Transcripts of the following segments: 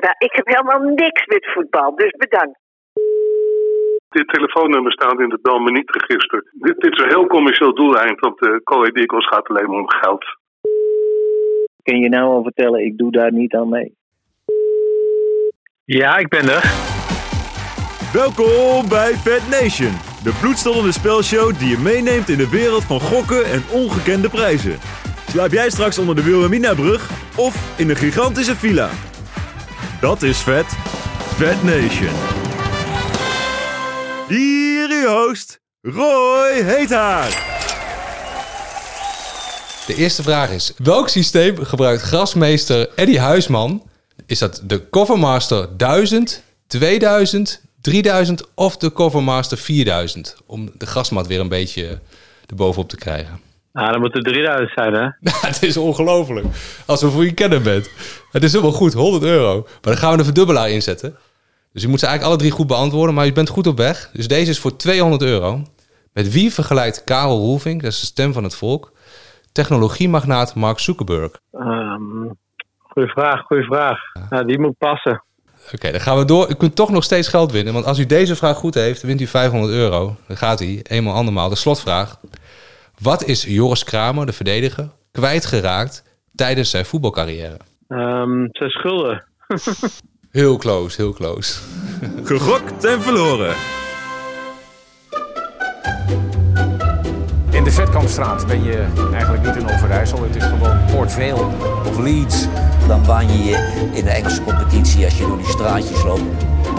Nou, ik heb helemaal niks met voetbal, dus bedankt. Dit telefoonnummer staat in het Belmeniet-register. Dit, dit is een heel commercieel doeleind, want de Coe Eagles gaat alleen maar om geld. Kun je nou al vertellen, ik doe daar niet aan mee? Ja, ik ben er. Welkom bij Fat Nation, de bloedstollende spelshow die je meeneemt in de wereld van gokken en ongekende prijzen. Slaap jij straks onder de Wilhelmina-brug of in een gigantische villa? Dat is vet. Fat Nation. Hier uw host, Roy Heethaar. De eerste vraag is: welk systeem gebruikt grasmeester Eddie Huisman? Is dat de Covermaster 1000, 2000, 3000 of de Covermaster 4000? Om de grasmat weer een beetje erbovenop te krijgen. Nou, dan moet het 3000 zijn, hè? het is ongelooflijk. Als we voor je kennen bent. Het is helemaal goed, 100 euro. Maar dan gaan we een verdubbelaar inzetten. Dus je moet ze eigenlijk alle drie goed beantwoorden, maar je bent goed op weg. Dus deze is voor 200 euro. Met wie vergelijkt Karel Roelvink, dat is de stem van het volk, technologiemagnaat Mark Zuckerberg? Um, goeie vraag, goeie vraag. Nou, die moet passen. Oké, dan gaan we door. U kunt toch nog steeds geld winnen. Want als u deze vraag goed heeft, wint u 500 euro. Dan gaat hij, eenmaal andermaal. De slotvraag. Wat is Joris Kramer, de verdediger, kwijtgeraakt tijdens zijn voetbalcarrière? Um, zijn schulden. heel close, heel close. Gegokt en verloren. In de Vetkampstraat ben je eigenlijk niet in Overijssel. Het is gewoon Port Vale of Leeds. Dan baan je je in de Engelse competitie als je door die straatjes loopt.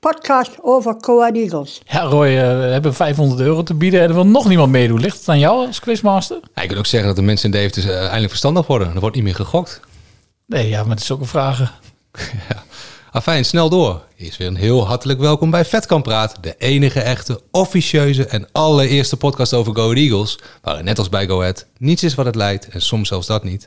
podcast over Coa Eagles. Ja, Roy, uh, we hebben 500 euro te bieden en er wil nog niemand meedoen. Ligt het aan jou als quizmaster? Ja, ik kan ook zeggen dat de mensen in Deventer uh, eindelijk verstandig worden. Er wordt niet meer gegokt. Nee, ja, maar het is ook een vraag. ja. Afijn, snel door. Is weer een heel hartelijk welkom bij Vetkamp Praat. De enige echte, officieuze en allereerste podcast over Go Eagles. Waarin net als bij Go Ahead niets is wat het lijkt en soms zelfs dat niet.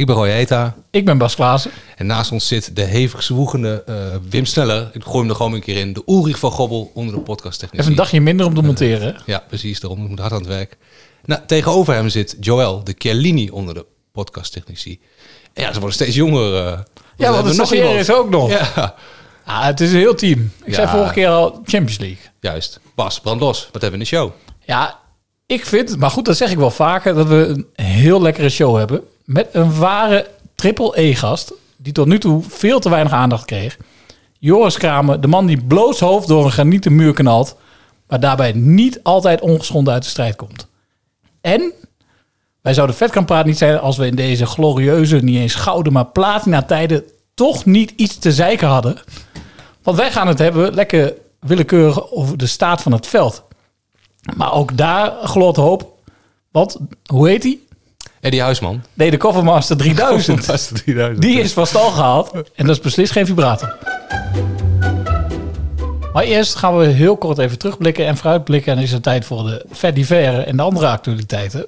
Ik ben Roy Eta. Ik ben Bas Klaassen. En naast ons zit de hevig zwoegende uh, Wim Sneller. Ik gooi hem er gewoon een keer in. De Ulrich van Gobbel onder de podcasttechniek. Even een dagje minder om te monteren. Uh, ja, precies. Daarom moet hard aan het werk. Nou, tegenover hem zit Joël, de Chiellini onder de podcasttechnici. En ja, ze worden steeds jonger. Uh, ja, want de nog is ook nog. Ja. Ah, het is een heel team. Ik ja. zei vorige keer al Champions League. Juist. Bas, brand los. Wat hebben we in de show? Ja, ik vind, maar goed, dat zeg ik wel vaker, dat we een heel lekkere show hebben. Met een ware triple-E-gast, die tot nu toe veel te weinig aandacht kreeg. Joris Kramer, de man die blootshoofd door een granieten muur knalt, maar daarbij niet altijd ongeschonden uit de strijd komt. En wij zouden Vetkampraat niet zijn als we in deze glorieuze, niet eens gouden, maar platina tijden toch niet iets te zeiken hadden. Want wij gaan het hebben lekker willekeurig over de staat van het veld. Maar ook daar gloort hoop. Want, hoe heet hij? Eddie Huisman. Nee, de Covermaster 3000. Covermaster 3000. Die is van stal gehaald. En dat is beslist geen vibrator. Maar eerst gaan we heel kort even terugblikken en vooruitblikken. En is het tijd voor de Fedivere en de andere actualiteiten.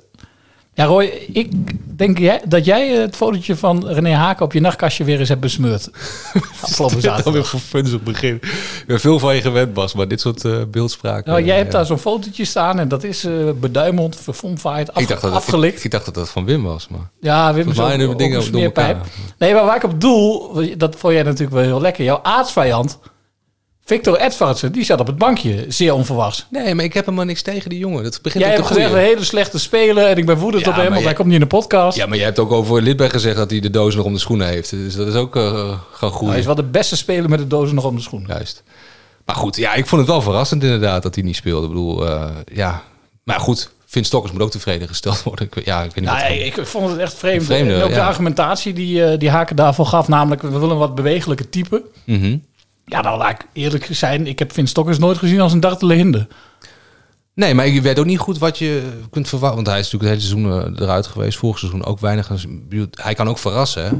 Ja, Roy, ik denk jij, dat jij het fotootje van René Haken op je nachtkastje weer eens hebt besmeurd. Afgelopen zaterdag. voor funs op begin. Ik ben veel van je gewend, Bas, maar dit soort uh, beeldspraken. Nou, jij hebt daar zo'n fotootje staan en dat is uh, beduimeld, verfomfaaid, af, ik dacht dat afgelikt. Ik, ik, dacht dat dat van Wim was, maar... Ja, Wim is ook, ook, dingen ook een smeerpijp. Nee, maar waar ik op doel, dat vond jij natuurlijk wel heel lekker. Jouw aardsvijand... Victor Edvardsen, die zat op het bankje, zeer onverwachts. Nee, maar ik heb helemaal niks tegen die jongen. Dat begint jij hebt gezegd een hele slechte speler en ik ben woedend ja, op hem, want jij... hij komt niet in de podcast. Ja, maar jij hebt ook over Lidberg gezegd dat hij de doos nog om de schoenen heeft. Dus dat is ook uh, gewoon goed. hij is wel de beste speler met de doos nog om de schoenen. Juist. Maar goed, ja, ik vond het wel verrassend inderdaad dat hij niet speelde. Ik bedoel, uh, ja, maar goed. Vince Stokkers moet ook tevreden gesteld worden. Ik, ja, ik, weet niet ja, ik vond het echt vreemd. Vreemde, en ook ja. de argumentatie die, uh, die Haken daarvoor gaf, namelijk we willen een wat bewegelijke type. Mm -hmm. Ja, nou laat ik eerlijk zijn. Ik heb Vin Stokkers nooit gezien als een dartele hinde. Nee, maar ik weet ook niet goed wat je kunt verwachten. Want hij is natuurlijk het hele seizoen eruit geweest. Vorig seizoen ook weinig. Hij kan ook verrassen. Hè?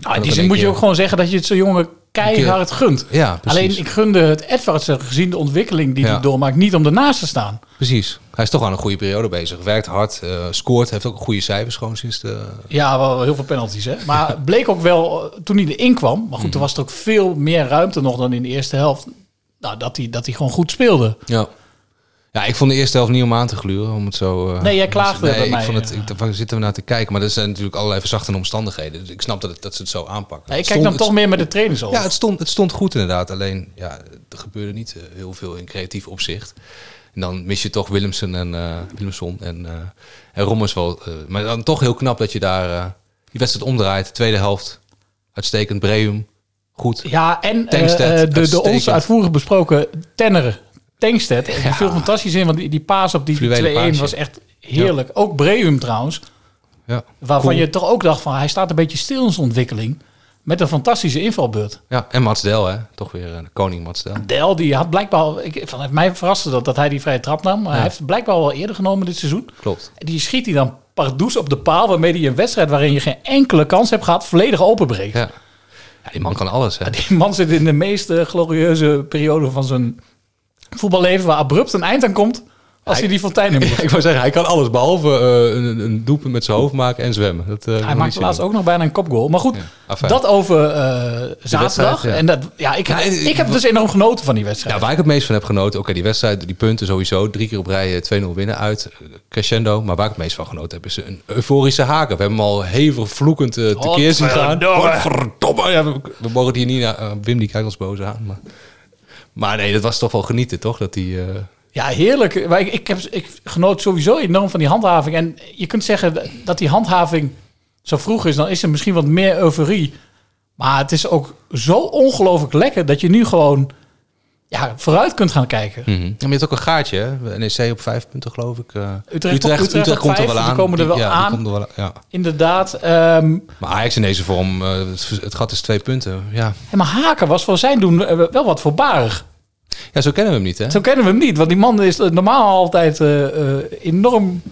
Nou, in die zin moet je ook gewoon zeggen dat je het zo'n jongen keihard gunt. Ja, precies. Alleen ik gunde het Edwardsen gezien de ontwikkeling die Ja. hij doormaakt niet om ernaast te staan. Precies. Hij is toch aan een goede periode bezig. Werkt hard, eh, scoort, heeft ook goede cijfers gewoon sinds de... Ja, wel heel veel penalties. Hè? Maar bleek ook wel eh, toen hij erin kwam. Maar Mhm. goed, er was er ook veel meer ruimte nog dan in de eerste helft. Nou, dat hij, dat hij gewoon goed speelde. Ja. Ja, ik vond de eerste helft niet om aan te gluren, om het zo... eh, Nee, jij klaagde nee, bij ik mij, Vond het, ik, waar zitten we naar te kijken? Maar er zijn natuurlijk allerlei verzachtende omstandigheden. Dus ik snap dat, het, dat ze het zo aanpakken. Ja, ik kijk dan toch meer met de trainers over. Ja, het stond, het stond goed inderdaad. Alleen, ja, er gebeurde niet eh, heel veel in creatief opzicht. En dan mis je toch Willemsen en eh Willemson en, eh en Rommers wel. maar dan toch heel knap dat je daar die wedstrijd omdraait. Tweede helft, uitstekend. Breum, goed. Ja, en de, de ons uitvoerig besproken tenner Die viel fantastisch in, want die, die paas op die 2-1 Fluwelen paasje. was echt heerlijk. Ook Breum trouwens. Ja. Waarvan Cool. je toch ook dacht van hij staat een beetje stil in zijn ontwikkeling. Met een fantastische invalbeurt. Ja, en Mats Del, hè. Toch weer eh, de koning Mats Del. Del die had blijkbaar, ik, vanuit mij verraste dat, dat hij die vrije trap nam. Maar Ja. hij heeft blijkbaar wel eerder genomen dit seizoen. Klopt. En die schiet hij dan pardoes op de paal. Waarmee hij een wedstrijd waarin je geen enkele kans hebt gehad, volledig openbreekt. Ja. ja, die man kan alles, hè. Die man zit in de meest eh, glorieuze periode van zijn voetballeven. Waar abrupt een eind aan komt als hij, die fontein in moet. ik wou zeggen, hij kan alles behalve eh, een, een doelpunt met zijn hoofd maken en zwemmen. Dat, eh, Hij niet laatst ook nog bijna een kopgoal. Maar goed, dat over eh, zaterdag. ja. En dat, ja, ik, Ja, ik heb dus enorm genoten van die wedstrijd. Ja, waar ik het meest van heb genoten, oké, die wedstrijd, die punten sowieso, drie keer op rij eh, 2-0 winnen uit, crescendo. Maar waar ik het meest van genoten heb, is een euforische haken. We hebben hem al hevig vloekend tekeer zien gaan. Ja, we, we mogen het hier niet naar, Wim die kijkt ons boos aan. Maar, maar nee, dat was toch wel genieten, toch? Dat die, eh, Ja, heerlijk. Ik, ik, heb, ik genoot sowieso enorm van die handhaving. En je kunt zeggen dat die handhaving zo vroeg is, dan is er misschien wat meer euforie. Maar het is ook zo ongelooflijk lekker dat je nu gewoon ja, vooruit kunt gaan kijken. Mhm. Je hebt ook een gaatje, hè? NEC op vijf punten, geloof ik. eh. Utrecht- Utrecht komt er wel aan. komen er wel ja, aan. Er wel, ja. Inderdaad. ehm, Maar Ajax in deze vorm, eh, het, gat is twee punten. Ja. maar Haken was voor zijn doen eh, wel wat voorbarig. ja, zo kennen we hem niet, hè? Zo kennen we hem niet. Want die man is normaal altijd enorm...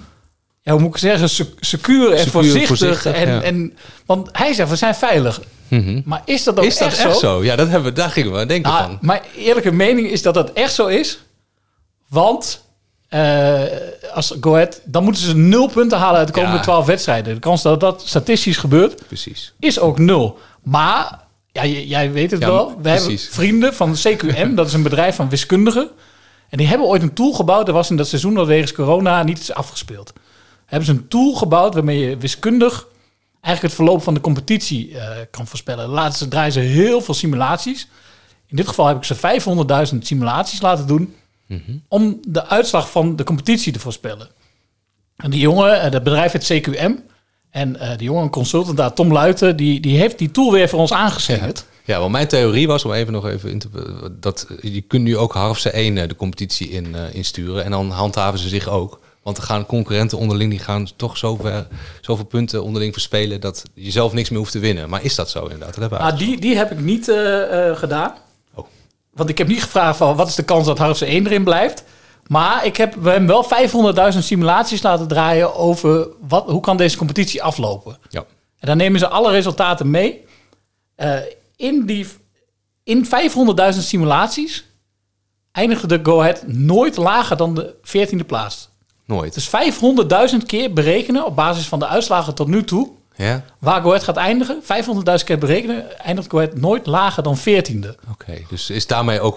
Ja, hoe moet ik zeggen? sec- Secuur en Secuur, voorzichtig. voorzichtig, en, ja. en, want hij zegt, we zijn veilig. Mhm. Maar is dat ook Is dat echt, echt zo? zo? Ja, dat hebben we, daar gingen we aan denken Nou, van. mijn eerlijke mening is dat dat echt zo is. Want eh, als Go Ahead, dan moeten ze nul punten halen uit de komende Ja. twaalf wedstrijden. De kans dat dat statistisch gebeurt, Precies. is ook nul. Maar, ja, jij weet het Ja, wel. We precies. hebben vrienden van CQM, dat is een bedrijf van wiskundigen. En die hebben ooit een tool gebouwd. Dat was in dat seizoen dat wegens corona niet is afgespeeld. Hebben ze een tool gebouwd waarmee je wiskundig eigenlijk het verloop van de competitie eh, kan voorspellen. Laatst draaien ze heel veel simulaties. In dit geval heb ik ze 500.000 simulaties laten doen om de uitslag van de competitie te voorspellen. En die jongen, eh, dat bedrijf het CQM, en eh die jongen, consultant daar, Tom Luiten, die, die heeft die tool weer voor ons aangeslingerd. Ja, want mijn theorie was, om even nog even in te... Dat, je kunt nu ook Harfse 1 de competitie in, eh, insturen. En dan handhaven ze zich ook. Want er gaan concurrenten onderling, die gaan toch zover, zoveel punten onderling verspelen... dat je zelf niks meer hoeft te winnen. Maar is dat zo inderdaad? Dat Nou, die, die heb ik niet eh, eh, gedaan. Oh. Want ik heb niet gevraagd van wat is de kans dat Harfse 1 erin blijft. Maar ik heb we hebben wel 500.000 simulaties laten draaien over wat, hoe kan deze competitie aflopen. Ja. En dan nemen ze alle resultaten mee. Eh, in die in 500.000 simulaties eindigde de Go Ahead nooit lager dan de 14e plaats. Nooit. Dus 500.000 keer berekenen op basis van de uitslagen tot nu toe Ja? waar Go Ahead gaat eindigen. 500.000 keer berekenen eindigt Go Ahead nooit lager dan 14e. Oké, dus is daarmee ook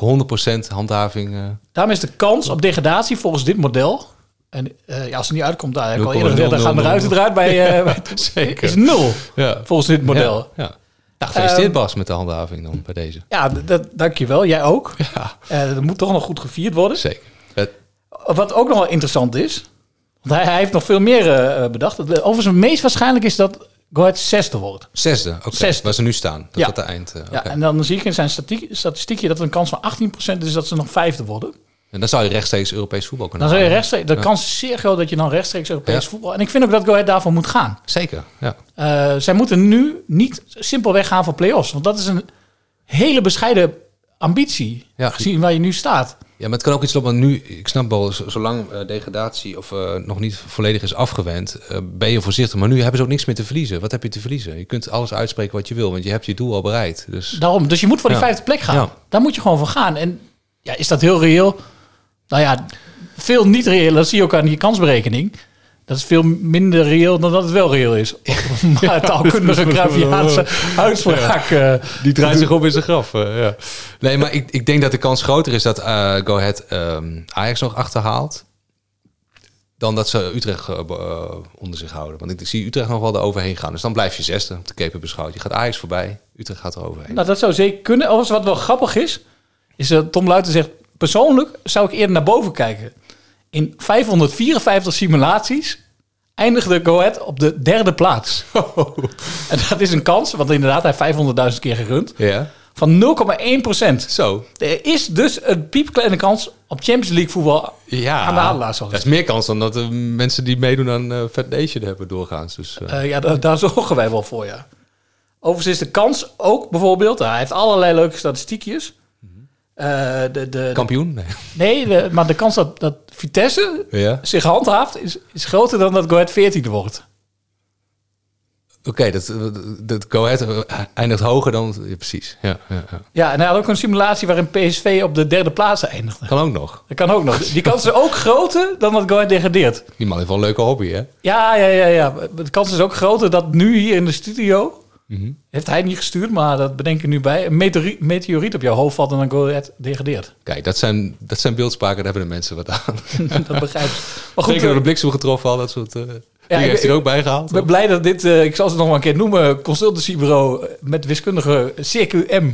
100% handhaving... eh, Daarmee is de kans op degradatie volgens dit model. En eh, ja, als het niet uitkomt, daar heb ik al 0,000. eerder gezegd, dan gaan ruiten eruit bij, eh, bij Zeker. is nul. Ja. Volgens dit model. Ja, ja. Nou, gefeliciteerd Ehm, Bas met de handhaving dan bij deze. Ja, dat, dankjewel. Jij ook. Ja. Eh, dat moet toch nog goed gevierd worden. Zeker. Het- Wat ook nog wel interessant is, want hij, hij heeft nog veel meer eh, bedacht. De- Overigens, het meest waarschijnlijk is dat Go Ahead zesde wordt. Zesde, oké. Waar ze nu staan. Dat Ja. de eind... eh, Ja, en dan zie ik in zijn statistiekje dat er een kans van 18% is dat ze nog vijfde worden. En dan zou je rechtstreeks Europees voetbal kunnen Dan zou je rechtstreeks, de Ja. kans is zeer groot dat je dan rechtstreeks Europees Ja. voetbal. En ik vind ook dat Go Ahead daarvoor moet gaan. Zeker, ja. Eh, zij moeten nu niet simpelweg gaan voor play-offs. Want dat is een hele bescheiden ambitie, Ja. gezien waar je nu staat. Ja, maar het kan ook iets lopen. Want nu, ik snap wel, zolang eh, degradatie of eh, nog niet volledig is afgewend, eh, ben je voorzichtig. Maar nu hebben ze ook niks meer te verliezen. Wat heb je te verliezen? Je kunt alles uitspreken wat je wil, want je hebt je doel al bereikt. Dus Daarom, dus je moet voor die Ja. vijfde plek gaan. Ja. Daar moet je gewoon voor gaan. En ja, is dat heel reëel? Nou ja, veel niet reëel. Dat zie je ook aan die kansberekening. Dat is veel minder reëel dan dat het wel reëel is. maar taalkundige Cruyffiaanse uitspraak. eh, Die draait zich op in zijn graf. eh, ja. Nee, maar ik, ik denk dat de kans groter is dat eh Go Ahead ehm, Ajax nog achterhaalt. Dan dat ze Utrecht onder zich houden. Want ik zie Utrecht nog wel eroverheen gaan. Dus dan blijf je zesde op de keper beschouwd. Je gaat Ajax voorbij. Utrecht gaat er overheen. Nou, dat zou zeker kunnen. Overigens, wat wel grappig is, is dat Tom Luiten zegt... persoonlijk zou ik eerder naar boven kijken. In 554 simulaties eindigde Go Ahead op de derde plaats. en dat is een kans, want inderdaad, hij heeft 500.000 keer gerund... Ja. van 0,1 procent. Zo. Er is dus een piepkleine kans op Champions League voetbal Ja, aan de adelaars. dat is meer kans dan dat de mensen die meedoen aan eh Fat Nation hebben doorgaans. Dus, eh, Eh, ja, daar, daar zorgen wij wel voor, ja. Overigens is de kans ook bijvoorbeeld... hij heeft allerlei leuke statistiekjes. Eh, de, de, kampioen? Nee. Nee, de- maar de kans dat, dat Vitesse Ja. zich handhaaft... Is, is groter dan dat Go Ahead 14 wordt. Oké, dat, dat Go Ahead eh, eindigt hoger dan... Ja, precies, ja, ja, ja. Ja, en hij had ook een simulatie waarin PSV op de derde plaats eindigde. Kan ook nog. Dat kan ook nog. Die kans is ook groter dan dat Go Ahead degradeert. Die man heeft wel een leuke hobby, hè? Ja, ja, ja, ja. De kans is ook groter dat nu hier in de studio... Mhm. Heeft hij niet gestuurd, maar dat bedenk ik nu bij. Een meteori- meteoriet op jouw hoofd valt en dan Go Ahead degradeert. Kijk, dat zijn, dat zijn beeldspraken, daar hebben de mensen wat aan. dat begrijp ik. Maar goed, goed, door eh, de bliksem getroffen, al dat soort... eh Ja, die ik- heeft hij er ook bij gehaald. Ik ben blij dat dit, eh, ik zal ze nog maar een keer noemen, consultancybureau met wiskundige CQM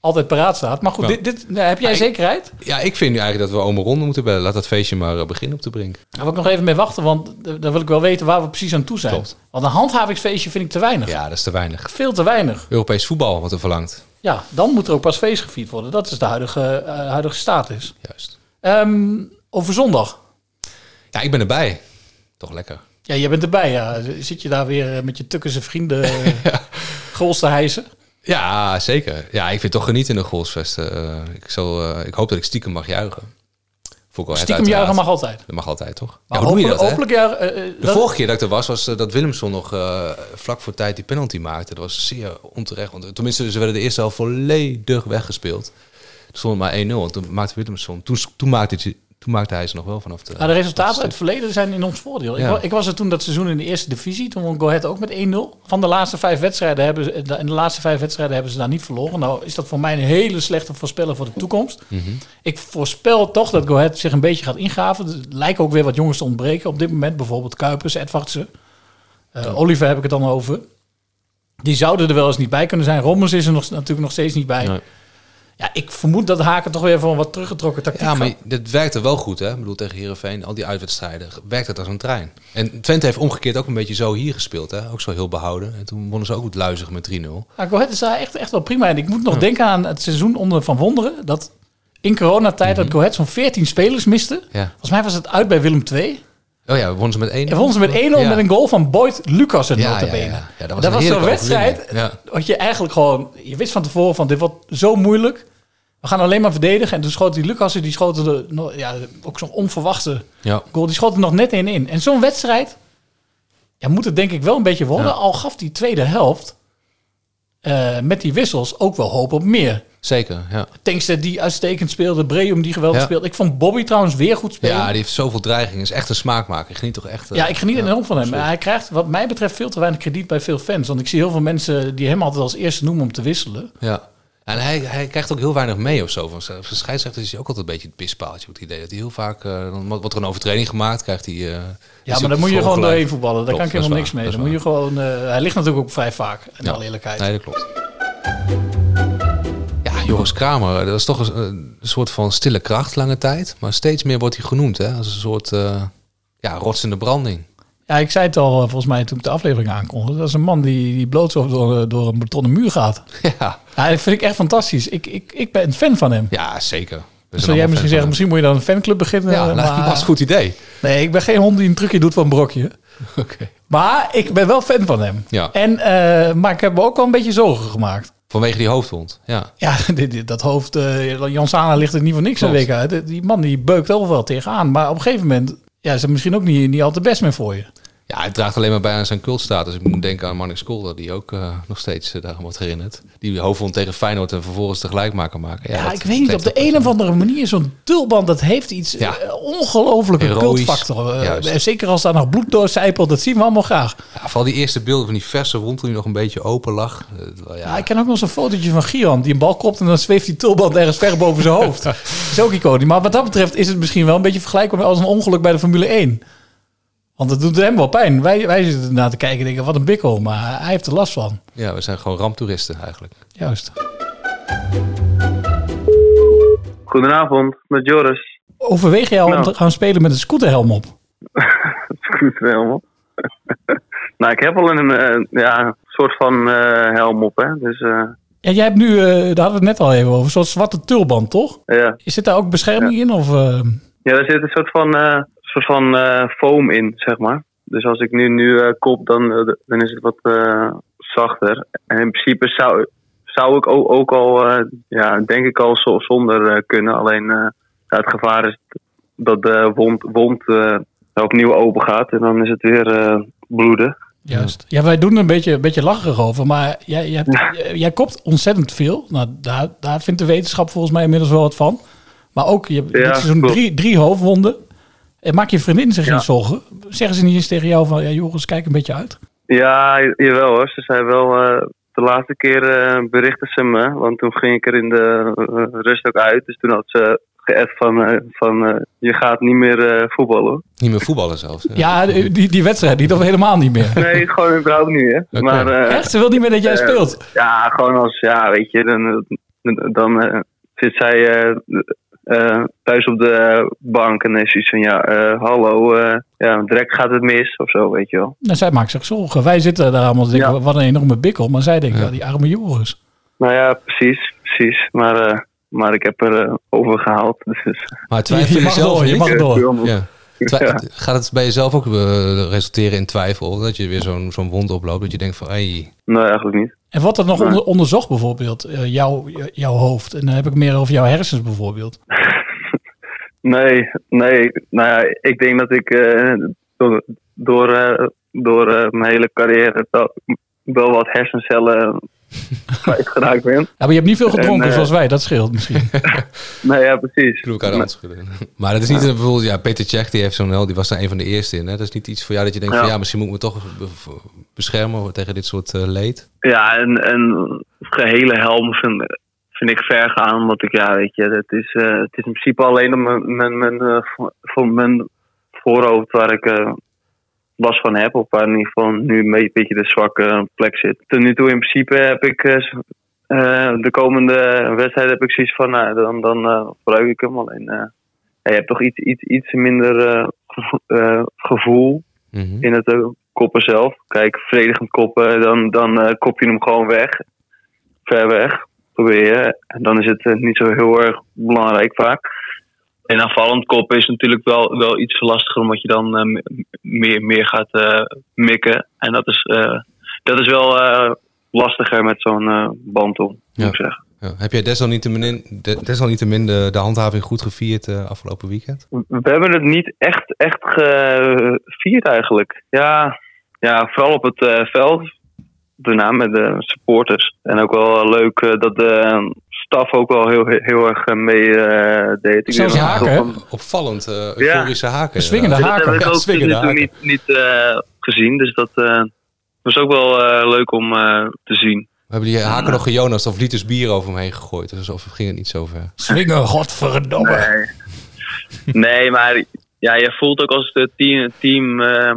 altijd paraat staat. Maar goed, Ja. dit, dit, nou, heb jij zekerheid? Ja, ik vind nu eigenlijk dat we Ome Ronde moeten bellen. Laat dat feestje maar eh, beginnen op de brink. Daar wil ik nog even mee wachten, want eh, dan wil ik wel weten waar we precies aan toe zijn. Klopt. Want een handhavingsfeestje vind ik te weinig. Ja, dat is te weinig. Veel te weinig. Europees voetbal, wat er verlangt. Ja, dan moet er ook pas feest gevierd worden. Dat is de huidige, eh, huidige status. Juist. Ehm, over zondag. Ja, ik ben erbij. Toch lekker. Ja, jij bent erbij. Ja. Zit je daar weer met je tukkense vrienden eh, goals te hijsen? Ja, zeker. Ja, ik vind toch genieten in de goalsvesten. Eh, ik, zal, eh, ik hoop dat ik stiekem mag juichen. Het Stiekem juichen mag altijd. Dat mag altijd, toch? Maar ja, hoe doe je dat, hopelijk, hè? hopelijk ja, De dat- vorige keer dat ik er was, was eh, dat Willemson nog vlak voor tijd die penalty maakte. Dat was zeer onterecht. Want, tenminste, ze werden de eerste helft volledig weggespeeld. Er stond maar 1-0. En toen maakte Willemson... Toen, toen, maakte, hij, toen maakte hij ze nog wel vanaf de... Nou, de resultaten uit het verleden zijn in ons voordeel. Ik, Ja. ik was er toen dat seizoen in de eerste divisie. Toen won Go Ahead ook met 1-0. Van de laatste vijf wedstrijden hebben ze, in de laatste vijf wedstrijden hebben ze daar niet verloren. Nou is dat voor mij een hele slechte voorspeller voor de toekomst. Mhm. Ik voorspel toch dat Go Ahead zich een beetje gaat ingaven. Er lijken ook weer wat jongens te ontbreken op dit moment. Bijvoorbeeld Kuipers, Edvardsen. Eh, Oliver heb ik het dan over. Die zouden er wel eens niet bij kunnen zijn. Rommers is er nog, natuurlijk nog steeds niet bij. Nee. Ja, ik vermoed dat Haken toch weer van wat teruggetrokken tactiek Ja, maar gaat. dat werkte wel goed, hè? Ik bedoel, tegen Heerenveen, al die uitwedstrijden, werkt het als een trein. En Twente heeft omgekeerd ook een beetje zo hier gespeeld, hè? Ook zo heel behouden. En toen wonnen ze ook goed luizig met 3-0. Ja, Go Ahead is daar echt, echt wel prima. En ik moet nog Ja. denken aan het seizoen onder Van Wonderen. Dat in coronatijd dat Go Ahead zo'n 14 spelers miste. Ja. Volgens mij was het uit bij Willem II. Oh ja, wonnen ze met 1 En wonnen ze met 1-0 met een goal van Boyd Lucas in Ja, notabene. ja. Ja, dat was dat een was zo'n wedstrijd. Wat je eigenlijk gewoon... Je wist van tevoren van dit wordt zo moeilijk. We gaan alleen maar verdedigen. En toen schoot die Lucas, die schoten nog- ja, ook zo'n onverwachte goal. Die schoot er nog net in in. En zo'n wedstrijd ja, moet het denk ik wel een beetje worden. Al gaf die tweede helft eh, met die wissels ook wel hoop op meer. Zeker, ja. Tankstead die uitstekend speelde. Breum die geweldig Ja. speelde. Ik vond Bobby trouwens weer goed spelen. Ja, die heeft zoveel dreiging. Is echt een smaakmaker. Ik geniet toch echt... eh, Ja, ik geniet ja, enorm van hem. Maar hij krijgt wat mij betreft veel te weinig krediet bij veel fans. Want ik zie heel veel mensen die hem altijd als eerste noemen om te wisselen. Ja. En hij, hij krijgt ook heel weinig mee of zo. Van zijn scheidsrechter is hij ook altijd een beetje het pispaaltje. Het idee dat hij heel vaak... dan wordt er een overtreding gemaakt, krijgt hij... eh, Ja, maar dan moet je gewoon doorheen voetballen. Daar Klopt, kan ik helemaal niks waar, mee. Dan moet je gewoon... eh, hij ligt natuurlijk ook vrij vaak, in Ja. alle eerlijkheid. Nee, dat klopt. Ja, Joris Kramer, dat is toch een, een soort van stille kracht lange tijd. Maar steeds meer wordt hij genoemd hè, als een soort ja, rots in de branding. Ja, ik zei het al eh, volgens mij toen ik de aflevering aankondigde. Dat is een man die, die blootstof door, door een betonnen muur gaat. Ja, Ja, dat vind ik echt fantastisch. Ik, ik, ik ben een fan van hem. ja zeker. Dus zijn zou jij misschien zeggen, misschien moet je dan een fanclub beginnen. Ja, nou, maar- dat was een goed idee. Nee, ik ben geen hond die een trucje doet van een brokje. Oké. Maar ik ben wel fan van hem. Ja. En, eh, maar ik heb me ook wel een beetje zorgen gemaakt. Vanwege die hoofdwond, ja. Ja, dit- dit- dat hoofd, eh Jan Sana ligt er niet voor niks een week uit. Die man die beukt overal tegenaan. Maar op een gegeven moment ja, is misschien ook niet, niet al te best meer voor je. Ja, hij draagt alleen maar bij aan zijn cultstatus. Ik moet denken aan Marnix Kolder, die ook eh, nog steeds uh, daarom wordt herinnerd. Die hoofdwond tegen Feyenoord en vervolgens tegelijk maken maken. Ja, ik weet niet, op de een of andere manier, zo'n tulband, dat heeft iets Ja. eh, ongelofelijke cultfactor. Eh, zeker als daar nog bloed doorcijpelt, dat zien we allemaal graag. Ja, vooral die eerste beelden van die verse wond die nog een beetje open lag. Eh, Ja, ja, ik ken ook nog zo'n fotootje van Gian, die een bal kopt en dan zweeft die tulband ergens ver boven zijn hoofd. Dat is ook iconisch. Maar wat dat betreft is het misschien wel een beetje vergelijkbaar als een ongeluk bij de Formule 1. Want het doet hem wel pijn. Wij, wij zitten ernaar te kijken en denken, wat een bikkel. Maar hij heeft er last van. ja, we zijn gewoon ramptoeristen eigenlijk. Juist. Goedenavond, met Joris. Overweeg jij al om Nou. te gaan spelen met een scooterhelm op? Scooter helm. nou, ik heb al een eh, ja, soort van eh, helm op, hè. Dus eh, Ja, jij hebt nu, eh, daar hadden we het net al even over, een soort zwarte tulband, toch? ja. Zit daar ook bescherming in? Of, eh, Ja, er zit een soort van, eh, soort van eh, foam in, zeg maar. Dus als ik nu, nu eh, kop, dan, eh, dan is het wat zachter. En in principe zou, zou ik ook, ook al, ja, denk ik al zo- zonder kunnen. Alleen het gevaar is dat de wond, wond opnieuw open gaat. En dan is het weer bloeden. Juist. Ja, wij doen er een beetje, een beetje lacherig over, maar jij, jij, hebt- jij kopt ontzettend veel. Nou, daar, daar vindt de wetenschap volgens mij inmiddels wel wat van. Maar ook, je hebt Ja, dit seizoen klopt. drie, drie hoofdwonden. En maak je vriendin zich Ja. geen zorgen? Zeggen ze niet eens tegen jou van, ja Joris, kijk een beetje uit? Ja, jawel hoor. Ze zei wel, eh, de laatste keer eh berichtte ze me, want toen ging ik er in de eh, rust ook uit. Dus toen had ze geappt van, eh, van eh, je gaat niet meer eh, voetballen. hoor. Niet meer voetballen zelfs. Ja, die, die wedstrijd, die toch helemaal niet meer. Nee, gewoon überhaupt niet hè. Maar, eh, Echt? Ze wil niet meer dat jij eh, speelt? Ja, gewoon als, ja weet je, dan, dan eh, zit zij eh, thuis op de bank en dan is zoiets van, ja, eh, hallo, eh, ja, direct gaat het mis of zo, weet je wel. Nou, zij maakt zich zorgen. Wij zitten daar allemaal te denken, Ja. wat een enorme bikkel. Maar zij denkt, ja, die arme Joris. Nou ja, precies, precies. Maar, eh, maar ik heb er over gehaald. Dus, Maar twijfel Je je, mag zelf door, je mag door. Ja. Gaat het bij jezelf ook resulteren in twijfel? Dat je weer zo'n zo'n wond oploopt? Dat je denkt van, hey, Nee, eigenlijk niet. En wat er nog onder, onderzocht bijvoorbeeld, eh, jouw, jouw hoofd. En dan heb ik meer over jouw hersens bijvoorbeeld. Nee, nee. Nou ja, ik denk dat ik eh, door, door, eh, door mijn hele carrière wel, wel wat hersencellen kwijtgeraakt ben. Ja, maar je hebt niet veel gedronken En, eh, zoals wij, dat scheelt misschien. Nee, ja, precies. doe elkaar de hand schudden. Maar dat is niet, een- bijvoorbeeld, ja, Peter Cech, die heeft zo'n hel, die was daar een van de eerste in. Hè? Dat is niet iets voor jou dat je denkt Ja. van, ja, misschien moet ik me toch be- beschermen tegen dit soort eh, leed. Ja, en, en gehele helm vind, vind ik ver gaan. Omdat ik, ja, weet je, het is, eh, het is in principe alleen mijn, mijn, mijn, eh, vo- voor mijn voorhoofd waar ik last van heb. Of waar in ieder geval nu een beetje de zwakke plek zit. Tot nu toe in principe heb ik eh, eh, de komende wedstrijd heb ik zoiets van, nou, dan, dan eh, gebruik ik hem. Alleen, je hebt toch iets, iets, iets minder gevo- gevoel Mhm. in het koppen zelf. Kijk, verdedigend koppen, dan, dan kop je hem gewoon weg. Ver weg, probeer je. En dan is het niet zo heel erg belangrijk vaak. En aanvallend koppen is natuurlijk wel, wel iets lastiger, omdat je dan eh, me- meer, meer gaat eh, mikken. En dat is, eh, dat is wel lastiger met zo'n band om, moet Ja. ik zeggen. Ja. Heb jij desalniettemin, de, desalniettemin de, de handhaving goed gevierd afgelopen weekend? We hebben het niet echt, echt gevierd eigenlijk. Ja, ja vooral op het veld. Daarna met de supporters. En ook wel leuk dat de staf ook wel heel, heel erg eh, mee eh, deed. Ik Zelfs haken, Opvallend, eh euforische haken. Swingende haken. Dat heb ik Ja, ook niet, niet eh, gezien. Dus dat eh, was ook wel eh, leuk om eh, te zien. We hebben die haken nog gejonast of liters bier over hem heen gegooid. Dus of ging het niet zo ver. Swingen, godverdomme. Nee. nee, maar ja, je voelt ook als het team. team eh,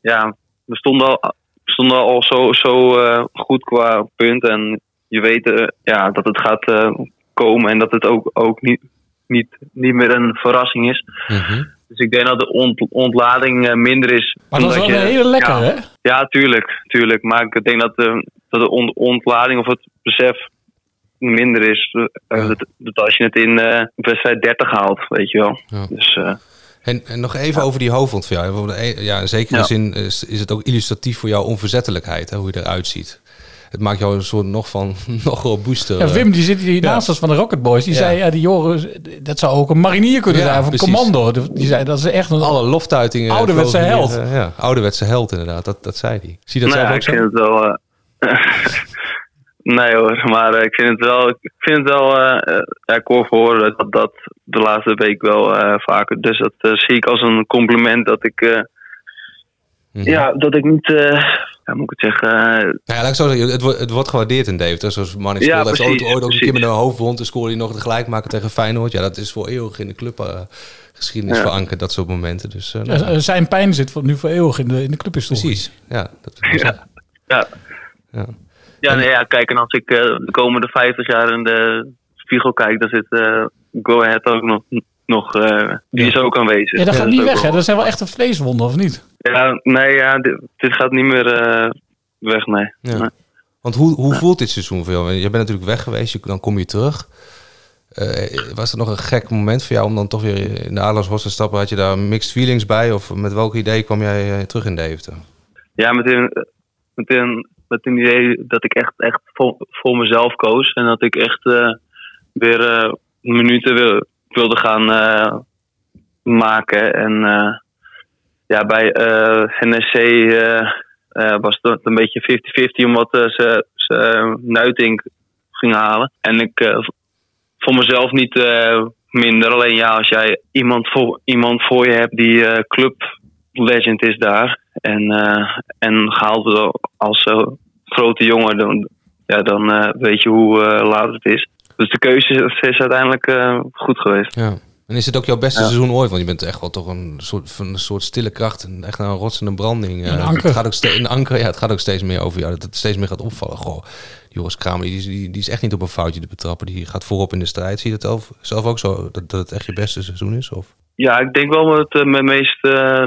ja, we stonden al, we stonden al zo, zo eh, goed qua punt. En je weet eh, ja, dat het gaat eh, komen en dat het ook, ook niet, niet, niet meer een verrassing is. Mhm. Dus ik denk dat de ont, ontlading eh, minder is. Maar dat is wel je- hele lekker, ja, hè? Ja, tuurlijk, tuurlijk. Maar ik denk dat, de dat de on- ontlading of het besef minder is. dat, dat als je het in eh, wedstrijd 30 haalt, weet je wel. Ja. Dus eh, En, en nog even over die hoofdwond van jou. Ja, in zekere Ja. zin is, is het ook illustratief voor jouw onverzettelijkheid, hè, hoe je eruit ziet. Het maakt jou een soort nog van nog robuuster. Ja, Wim, die zit hier naast ons van de Rocket Boys. Die Ja. zei, ja, die Joris, dat zou ook een marinier kunnen Ja, zijn. Of een precies. commando. Die zei, dat is echt een Alle loftuitingen. ouderwetse vlogen held. hier, eh, ja, ouderwetse held inderdaad. Dat, dat zei hij. Zie je dat nou, zelf ja, ook ik zo? vind het wel. eh, nee hoor, maar eh, ik vind het wel. Ik vind het wel. eh, eh, ja, ik hoor horen dat dat de laatste week wel eh, vaker. Dus dat eh, zie ik als een compliment dat ik. eh, Mhm. Ja, dat ik niet. eh ja, moet ik het zeggen. eh, Nou ja, laat ik zo zeggen, het, wordt- het wordt gewaardeerd in Deventer. Zoals Manning Ja, School heeft ooit, precies, ooit ook een keer met een hoofdwond. En scoorde hij nog het gelijk maken tegen Feyenoord. Ja, dat is voor eeuwig in de clubgeschiedenis Ja. verankerd, dat soort momenten. Dus, eh, Ja, nou, eh, zijn pijn zit voor, nu voor eeuwig in de, in de clubhistorie. Precies, ja. Dat, ja. Ja. Ja. Ja, nee, ja, kijk, en als ik eh, de komende 50 jaar in de spiegel kijk, dan zit eh Go Ahead ook nog. nog eh, die is ook aanwezig. Ja, dat gaat is niet weg, hè? Dat zijn wel echt een vleeswonden, of niet? Ja, nee, ja, dit, dit gaat niet meer eh, weg, nee. Ja. Nee. Want hoe, hoe voelt dit seizoen voor jou? Je bent natuurlijk weg geweest, je- dan kom je terug. Eh, was er nog een gek moment voor jou om dan toch weer in de Adelaarshorst te stappen? Had je daar mixed feelings bij? Of met welk idee kwam jij eh, terug in Deventer? Ja, met een, met een, met een idee dat ik echt, echt voor, voor mezelf koos. En dat ik echt weer eh, minuten wil, wilde gaan maken. En ja, bij eh NSC eh, eh, was het een beetje 50-50 omdat ze, ze Nuitink ging halen. En ik voor mezelf niet minder. Alleen ja, als jij iemand voor, iemand voor je hebt die eh, club legend is daar. En, en gehaald als eh, grote jongen, dan, ja, dan weet je hoe laat het is. Dus de keuze is, is uiteindelijk goed geweest. Ja. En is het ook jouw beste Ja. seizoen ooit? Want je bent echt wel toch een soort, van een soort stille kracht. Een, echt een rots en een branding. Een Eh, anker. Het gaat ook steeds, een anker. Ja, het gaat ook steeds meer over jou. Dat het steeds meer gaat opvallen. Goh, Joris Kramer, die, is- die, die is echt niet op een foutje te betrappen. Die gaat voorop in de strijd. Zie je dat zelf, zelf ook zo? Dat, dat het echt je beste seizoen is? Of? Ja, ik denk wel het eh, mijn meest eh,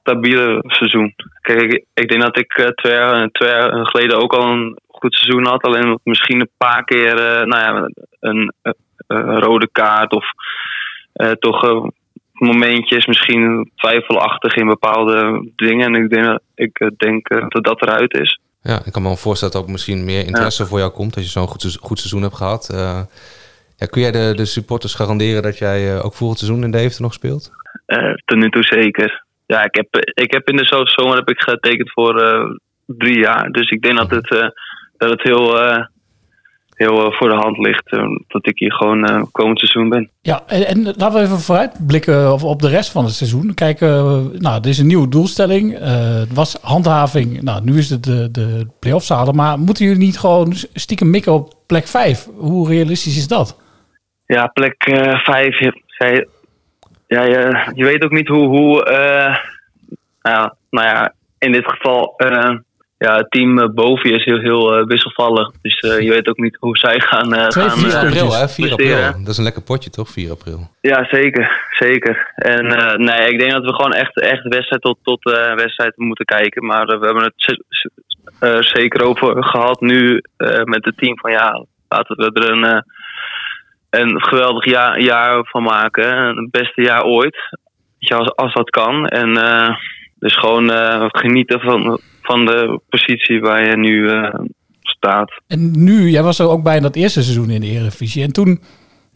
stabiele seizoen. Kijk, ik, ik denk dat ik eh, twee, jaar, twee jaar geleden ook al een goed seizoen had. Alleen misschien een paar keer eh, nou ja, een, eh, rode kaart of toch eh, momentjes misschien twijfelachtig in bepaalde dingen. En ik denk, ik eh, denk eh, dat dat eruit is. Ja, ik kan me wel voorstellen dat ook misschien meer interesse voor jou komt. Als je zo'n goed, seizoen- goed seizoen hebt gehad. Eh, ja, kun jij de, de supporters garanderen dat jij eh, ook volgend seizoen in Deventer nog speelt? Eh, tot nu toe zeker. Ja, ik heb, ik heb in de zo- zomer heb ik getekend voor eh, drie jaar. Dus ik denk dat het, eh, dat het heel, eh, heel eh, voor de hand ligt eh, dat ik hier gewoon eh, komend seizoen ben. Ja, en, en laten we even vooruitblikken op, op de rest van het seizoen. Kijken, nou, dit is een nieuwe doelstelling. Het was handhaving. Nou, nu is het de, de play-offs halen. Maar moeten jullie niet gewoon stiekem mikken op plek 5? Hoe realistisch is dat? Ja, plek eh, vijf. je, jij- ja, je, je weet ook niet hoe. hoe ja, nou ja, in dit geval. Ja, het team eh, boven je is heel, heel eh, wisselvallig. Dus eh, je weet ook niet hoe zij gaan. eh Twee, gaan 4 eh, april, hè? 4 april. Dat is een lekker potje, toch? 4 april. Ja, zeker. Zeker. En nee, ik denk dat we gewoon echt, echt wedstrijd tot, tot wedstrijd moeten kijken. Maar we hebben het zeker over gehad nu met het team van ja, laten we er een, een geweldig jaar, jaar van maken. Het beste jaar ooit. Als, als dat kan. En dus gewoon eh, genieten van, van de positie waar je nu eh, staat. En nu, jij was er ook bij in dat eerste seizoen in de Eredivisie. En toen,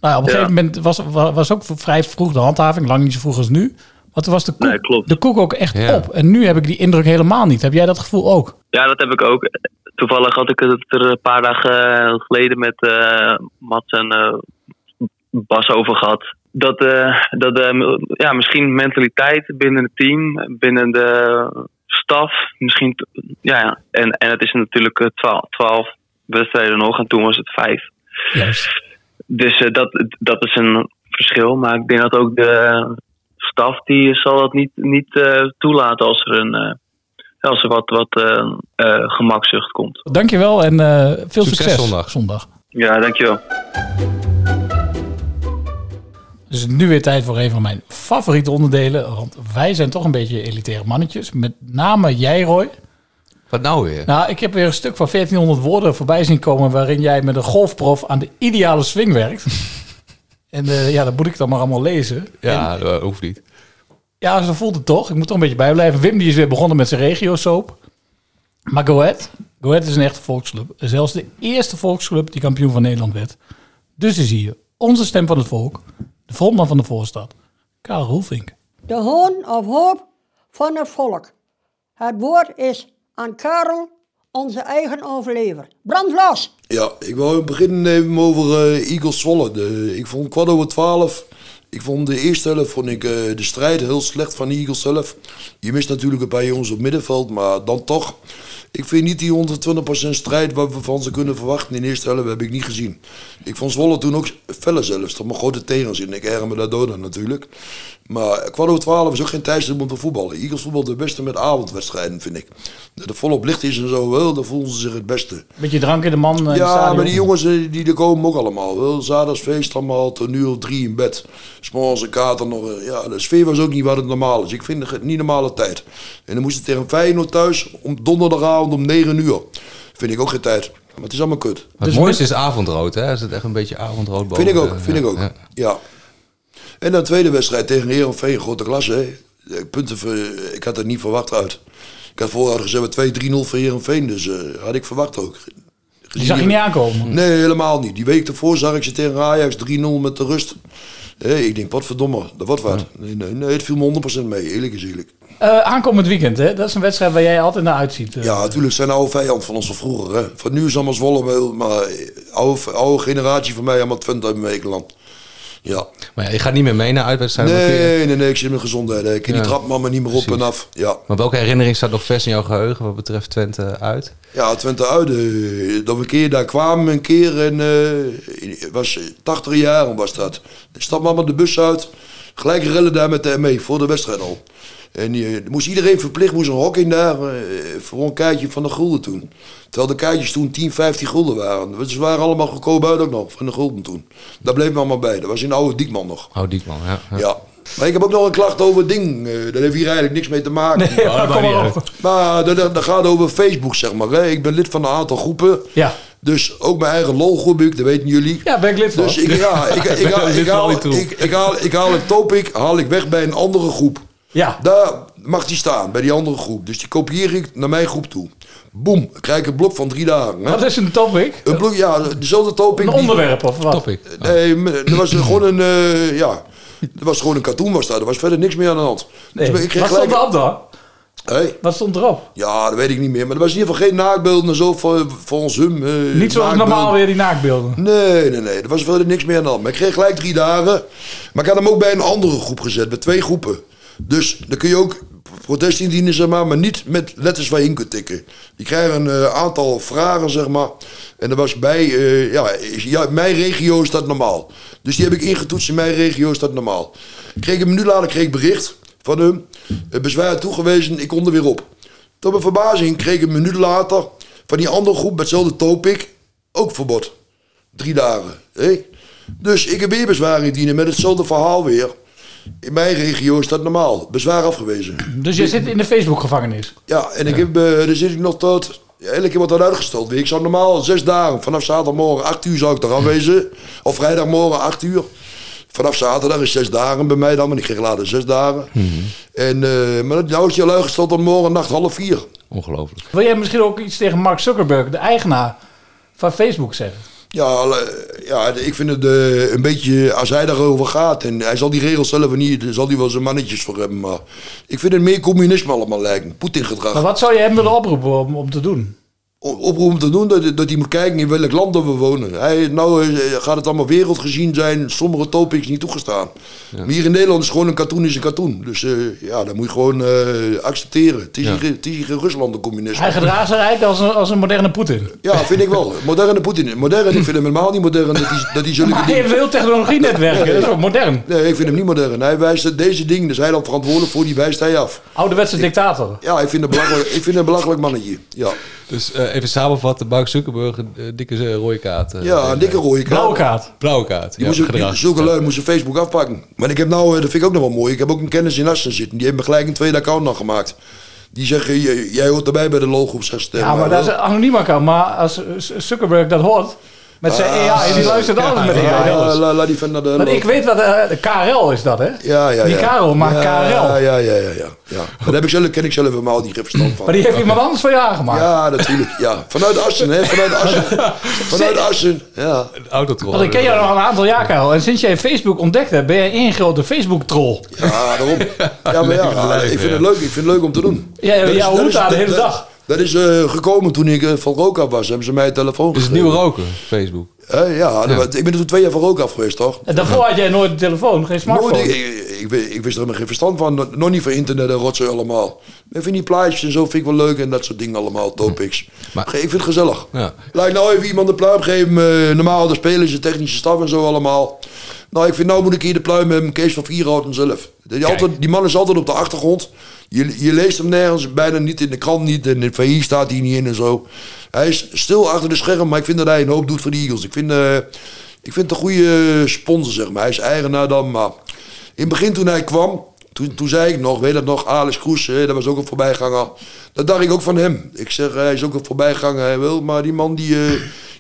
nou, op een Ja. gegeven moment was, wa- was ook vrij vroeg de handhaving. Lang niet zo vroeg als nu. Want toen was de koek, de koek ook echt Ja. op. En nu heb ik die indruk helemaal niet. Heb jij dat gevoel ook? Ja, dat heb ik ook. Toevallig had ik het er een paar dagen eh, geleden met eh Mats en eh, Bas over gehad. Dat, eh, dat eh, ja, misschien mentaliteit binnen het team, binnen de staf. Misschien, ja, ja. En, en het is natuurlijk eh, twaalf, twaalf wedstrijden nog en toen was het vijf. Juist. Dus eh, dat, dat is een verschil. Maar ik denk dat ook de staf die zal dat niet, niet eh, toelaten als er een eh, als er wat, wat gemakzucht komt. Dankjewel en eh, veel Succes succes, zondag. zondag. Ja, dankjewel. Dus nu weer tijd voor een van mijn favoriete onderdelen. Want wij zijn toch een beetje elitaire mannetjes. Met name jij, Roy. Wat nou weer? Nou, ik heb weer een stuk van 1400 woorden voorbij zien komen... waarin jij met een golfprof aan de ideale swing werkt. en eh, ja, dat moet ik dan maar allemaal lezen. Ja, dat hoeft niet. Ja, zo voelt het toch. Ik moet toch een beetje bijblijven. Wim die is weer begonnen met zijn regio-soap. Maar go ahead. Go Go Ahead is een echte volksclub. Zelfs de eerste volksclub die kampioen van Nederland werd. Dus is hier onze stem van het volk, de frontman van de voorstad, Karel Roelvink. De hoon of hoop van het volk. Het woord is aan Karel, onze eigen overlever. Brand los! Ja, ik wil beginnen nemen over eh, Eagles Zwolle. De, ik vond kwart over twaalf. Ik vond de eerste helft vond ik, eh, de strijd heel slecht van de Eagles zelf. Je mist natuurlijk een paar jongens op middenveld, maar dan toch. Ik vind niet die 120% strijd wat we van ze kunnen verwachten in de eerste helft heb ik niet gezien. Ik vond Zwolle toen ook feller zelfs. Dat mijn grote tegenzin. Ik erger me daardoor natuurlijk. Maar kwart over twaalf is ook geen tijdstip om te voetballen. Eagles voetbal de beste met avondwedstrijden, vind ik. De volop licht is en zo wel, dan voelen ze zich het beste. Beetje drank in de man. eh, in het Ja, maar die jongens eh, die er komen ook allemaal. Wel, Zaterdagsfeest allemaal tot nu al drie in bed. S'morgens een kater nog. eh, Ja, de sfeer was ook niet wat het normaal is. Ik vind het niet normale tijd. En dan moesten tegen Feyenoord thuis om donderdagavond om 9 uur. Vind ik ook geen tijd. Maar het is allemaal kut. het mooiste is avondrood, hè? Is het echt een beetje avondrood boven? Vind ik ook, vind ja, ik ook. ja. Ja. En dan tweede wedstrijd tegen Heerenveen, grote klasse. Hè. Eh, Punten, voor- ik had het niet verwacht uit. Ik had vooruit gezegd we 2-3-0 voor Heerenveen, dus eh, had ik verwacht ook. Die zag je niet aankomen. Nee, helemaal niet. Die week ervoor zag ik ze tegen Ajax 3-0 met de rust. Ik denk, wat verdomme, dat wordt wat. Nee, nee, nee, het viel me 100% mee, eerlijk is eerlijk. Eh, aankomend weekend, hè? dat is een wedstrijd waar jij altijd naar uitziet. Ja, natuurlijk zijn oude vijand van ons van vroeger. Hè. Van nu is allemaal Zwolle, maar oude, oude generatie van mij, allemaal Twente uit Mekeland. Ja. Maar ja, je gaat niet meer mee naar uitwedstrijden. Nee, nee, nee, ik zit met gezondheid. Ik ken die trap maar niet meer op en af. Ja, Maar welke herinnering staat nog vers in jouw geheugen wat betreft Twente uit? ja Twente uit. eh, dat we een keer daar kwamen, een keer. En eh, was 80 jaar was dat. Ik stap maar met de bus uit. Gelijk rellen daar met de ME voor de wedstrijd al. En eh, er moest iedereen verplicht moest een hok in daar eh, voor een kaartje van de gulden toen. Terwijl de kaartjes toen 10, 15 gulden waren. Ze waren allemaal goedkoop uit ook nog, van de gulden toen. Daar bleef me allemaal bij. Dat was in oude Diekman nog. Oh, Diekman, ja. ja. Ja. Maar ik heb ook nog een klacht over het ding. Eh dat heeft hier eigenlijk niks mee te maken. Nee, ja, dat maar niet op. Maar dat, dat, dat gaat over Facebook, zeg maar. Hè. Ik ben lid van een aantal groepen. Ja. Dus ook mijn eigen lolgroep, dat weten jullie. ja, ben ik lid van. Dus ik, ja, ik, ik, ik, haal- ik, haal, ik, ik, haal, ik haal een topic haal ik weg bij een andere groep. Ja. Daar mag die staan, bij die andere groep. Dus die kopieer ik naar mijn groep toe. Boom, ik krijg een blok van drie dagen. Hè. Wat is een topic? Een blok, ja, dezelfde topic. Een die- onderwerp of wat? Topic. Nee, m- er was gewoon een, eh, ja, er was gewoon een cartoon was daar. Er was verder niks meer aan de hand. Nee. Dus ik kreeg Wat stond erop dan? Hey, Wat stond erop? ja, dat weet ik niet meer. Maar er was in ieder geval geen naaktbeelden en zo voor, voor ons hum. eh, Niet zoals normaal weer die naakbeelden. Nee, nee, nee. Er was verder niks meer aan de hand. Maar ik kreeg gelijk drie dagen. Maar ik had hem ook bij een andere groep gezet, bij twee groepen. Dus dan kun je ook protest indienen, zeg maar, maar niet met letters waar je kunt tikken. Je krijgt een eh, aantal vragen, zeg maar. En er was bij, eh, ja, ja, mijn regio is dat normaal. Dus die heb ik ingetoetst, in mijn regio is dat normaal. Kreeg een minuut later kreeg bericht van hem. eh, bezwaar toegewezen, ik kon er weer op. Tot mijn verbazing kreeg ik een minuut later van die andere groep met hetzelfde topic ook verbod. Drie dagen. Dus ik heb weer bezwaar indienen met hetzelfde verhaal weer. In mijn regio is dat normaal. Bezwaar afgewezen. Dus je zit in de Facebook-gevangenis. Ja, en ik heb, daar zit ik nog tot... Ja, elke keer wordt dat uitgesteld. Ik zou normaal zes dagen, vanaf zaterdagmorgen 8 uur zou ik er aanwezen. Of vrijdagmorgen 8 uur. Vanaf zaterdag is zes dagen bij mij dan, maar ik kreeg later zes dagen. En, eh, maar nou is al uitgesteld tot morgen nacht half vier. Ongelooflijk. Wil jij misschien ook iets tegen Mark Zuckerberg, de eigenaar van Facebook, zeggen? Ja, ja, ik vind het eh, een beetje, als hij daarover gaat, en hij zal die regels zelf niet, zal hij wel zijn mannetjes voor hebben, maar ik vind het meer communisme allemaal lijken, Poetin-gedrag. Maar wat zou je hem willen oproepen om te doen? Oproep om te doen dat, dat hij moet kijken in welk land dat we wonen. Hij, nou eh, gaat het allemaal wereldgezien zijn, sommige topics niet toegestaan. Maar hier in Nederland is gewoon een cartoon is een cartoon. Dus eh, ja, dat moet je gewoon eh, accepteren. Het is, Ja. hier, het is hier in Rusland een communisme. Hij gedraagt zich eigenlijk als een, als een moderne Poetin. Ja, vind ik wel. Moderne Poetin. Modern, ik vind hem helemaal niet modern dat hij, dat hij zulke Maar hij heeft veel technologienetwerken, dat is ook modern. Nee, ik vind hem niet modern. Hij wijst deze dingen, dus hij dan verantwoordelijk voor, die wijst hij af. Ouderwetse dictator. Ja, ik vind hem belachelijk, ik vind hem een belachelijk mannetje. Ja, Dus eh, even samenvatten, Mark Zuckerberg, een dikke eh, rode kaart. eh, ja een dikke rode kaart. Blauwe kaart. Blauwe kaart. Die ja, moest zulke lui moesten Facebook afpakken. Maar ik heb nou, eh, dat vind ik ook nog wel mooi. Ik heb ook een kennis in Assen zitten. Die heeft me gelijk een tweede account nog gemaakt. Die zeggen, "J- jij hoort erbij bij de logo, zegt ze tegen Ja, mij maar dat is een anoniem account. Maar als Zuckerberg dat hoort, Met zijn AI, die luistert alles met AI. Laat die naar de... Want ik weet wat, eh, de KRL is dat, hè? Ja, ja, Die ja. Karel maakt ja, KRL. Ja, ja, ja, ja. ja. ja. Maar daar heb ik zelf, ken ik zelf helemaal niet verstand van. Maar die heeft iemand anders voor je aangemaakt. Ja, natuurlijk. Ja. Vanuit Assen, hè. Vanuit Assen. Vanuit Assen, ja. Autotroll. Want ik ken jou al een aantal jaar, Karel. En sinds jij Facebook ontdekt hebt, ben jij één grote Facebook-troll. Ja, daarom. Ja, maar ja, ik vind het leuk. Ik vind het leuk om te doen. Ja, Dat jouw dat route is- aan de hele dat- dag. Dat is eh, gekomen toen ik eh, van rook af was. Hebben ze mij een telefoon Is het gegeven. nieuw roken, Facebook? Eh, ja, dat- ik ben er toen twee jaar van rook af geweest, toch? En daarvoor had jij nooit een telefoon, geen smartphone. Nooit, ik, ik, ik, wist- ik wist er helemaal geen verstand van. Nog- niet van internet en rotzooi allemaal. Ik vind die plaatjes en zo vind ik wel leuk en dat soort dingen allemaal, topics. Maar, ik vind het gezellig. Ja. Laat ik nou even iemand de pluim geven. eh, normaal, de spelen ze technische staf en zo allemaal. Nou, ik vind nou moet ik hier de pluim hebben. Kees van Vierhouten zelf. Die, altijd, die man is altijd op de achtergrond. Je, je leest hem nergens, bijna niet in de krant niet. In het VI staat hij niet in en zo. Hij is stil achter de scherm, maar ik vind dat hij een hoop doet voor de Eagles. Ik vind, eh, ik vind het een goede sponsor, zeg maar. Hij is eigenaar dan, maar... In het begin toen hij kwam, toen, toen zei ik nog, weet dat nog, Alex Kroes, dat was ook een voorbijganger. Dat dacht ik ook van hem. Ik zeg, hij is ook een voorbijganger, hij wil. Maar die man, die, eh,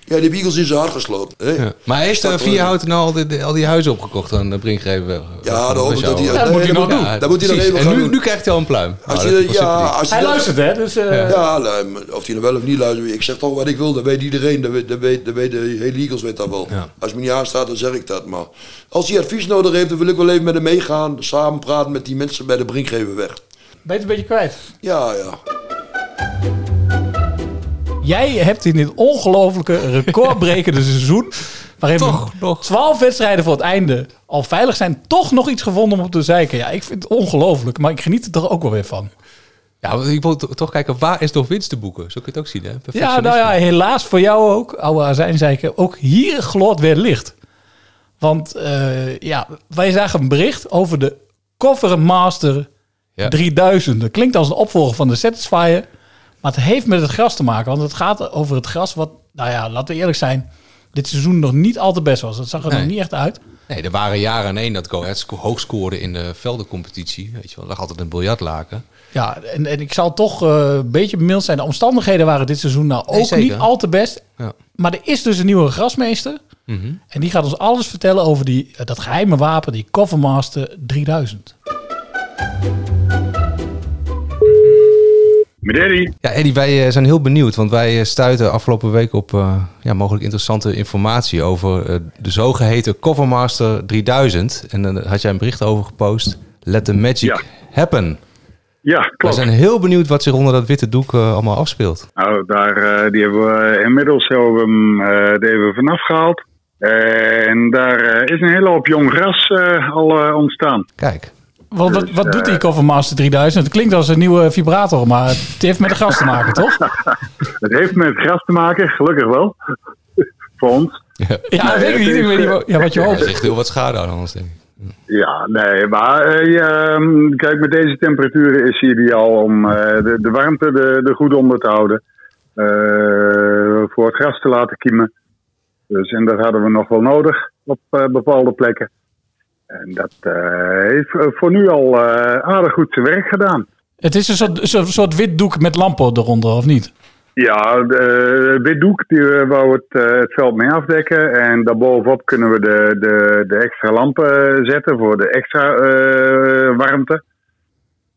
ja, die heeft Eagles in zijn hart gesloten. Hè. Ja. Maar heeft uh, Vierhouten nou al die, al die huizen opgekocht aan de Brinkgeven? Ja, dat hoop ik dat Ja, dat moet hij nog doen. Dat moet hij nog even En nu, doen. nu krijgt hij al een pluim. Als Nou, je, is ja, als je Hij dat- luistert, hè? Dus, eh, Ja, nou, of hij er wel of niet luistert. Ik zeg toch wat ik wil, dat weet iedereen. Dat weet, dat weet, dat weet de hele Eagles weet dat wel. Als me niet aanstaat, dan zeg ik dat. Maar als hij advies nodig heeft, dan wil ik wel even met hem meegaan. Samen praten met die mensen bij de Brinkgeven weg. Ben je het een beetje kwijt? Ja, ja. Jij hebt in dit ongelofelijke recordbrekende seizoen... waarin Toch nog 12 wedstrijden voor het einde al veilig zijn... toch nog iets gevonden om op te zeiken. Ja, ik vind het ongelooflijk, maar ik geniet er toch ook wel weer van. Ja, want ik wil to- toch kijken, waar is nog winst te boeken? Zo kun je het ook zien, hè? Ja, nou ja, helaas voor jou ook, oude azijnzeiken. Ook hier gloort weer licht. Want eh, ja, wij zagen een bericht over de Cover Master Ja. 3000. Dat klinkt als een opvolger van de Satisfyer. Maar het heeft met het gras te maken. Want het gaat over het gras wat, nou ja, laten we eerlijk zijn... dit seizoen nog niet al te best was. Dat zag er Nee. nog niet echt uit. Nee, er waren jaren aan één dat Go Ahead sco- hoog scoorde in de veldencompetitie. Weet je wel, lag altijd een biljartlaken. Ja, en, en ik zal toch eh, een beetje bemild zijn. De omstandigheden waren dit seizoen nou ook niet al te best. Ja. Maar er is dus een nieuwe grasmeester. Mhm. En die gaat ons alles vertellen over die, eh, dat geheime wapen, die Covermaster 3000. Met Eddie. Ja, Eddie, wij eh, zijn heel benieuwd, want wij eh, stuiten afgelopen week op eh, ja, mogelijk interessante informatie over de zogeheten Covermaster 3000. En dan had jij een bericht over gepost. Let the magic happen. Ja, We klopt. zijn heel benieuwd wat zich onder dat witte doek allemaal afspeelt. Nou, daar, die hebben we inmiddels hebben we hem er even vanaf gehaald. en daar is een hele hoop jong gras al ontstaan. Kijk. Wat, wat, Dus, wat doet eh, die Covermaster 3000? Het klinkt als een nieuwe vibrator, maar het heeft met de gras te maken, toch? Het heeft met gras te maken, gelukkig wel. Voor ons. Ja, weet ik niet. Ik weet niet wat- ja, wat je hoopt. Er ligt heel wat schade aan anders, denk ik. Ja, nee, maar eh, ja, ehm, kijk, met deze temperaturen is hij ideaal om eh, de, de warmte er de goed onder te houden. Eh, voor het gras te laten kiemen. Dus, en dat hadden we nog wel nodig op eh, bepaalde plekken. En dat eh, heeft eh, voor nu al eh, aardig goed zijn werk gedaan. Het is een soort, soort, soort wit doek met lampen eronder, of niet? Ja, de wit doek, die eh, wou het, het veld mee afdekken. En daarbovenop kunnen we de, de, de extra lampen zetten voor de extra warmte.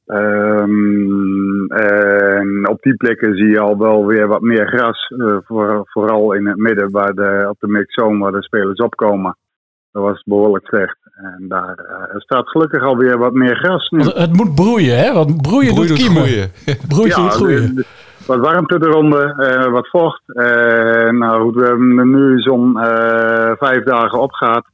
Ehm, en op die plekken zie je al wel weer wat meer gras. voor, vooral in het midden, waar de, op de mixzone waar de spelers opkomen. Dat was behoorlijk slecht. En daar eh, staat gelukkig alweer wat meer gras nu. Want het moet broeien, hè? Want broeien doet kiemen. Broeien doet groeien. de- wat warmte eronder, eh, wat vocht. Eh, nou goed, we nu zo'n eh, vijf dagen opgehaald.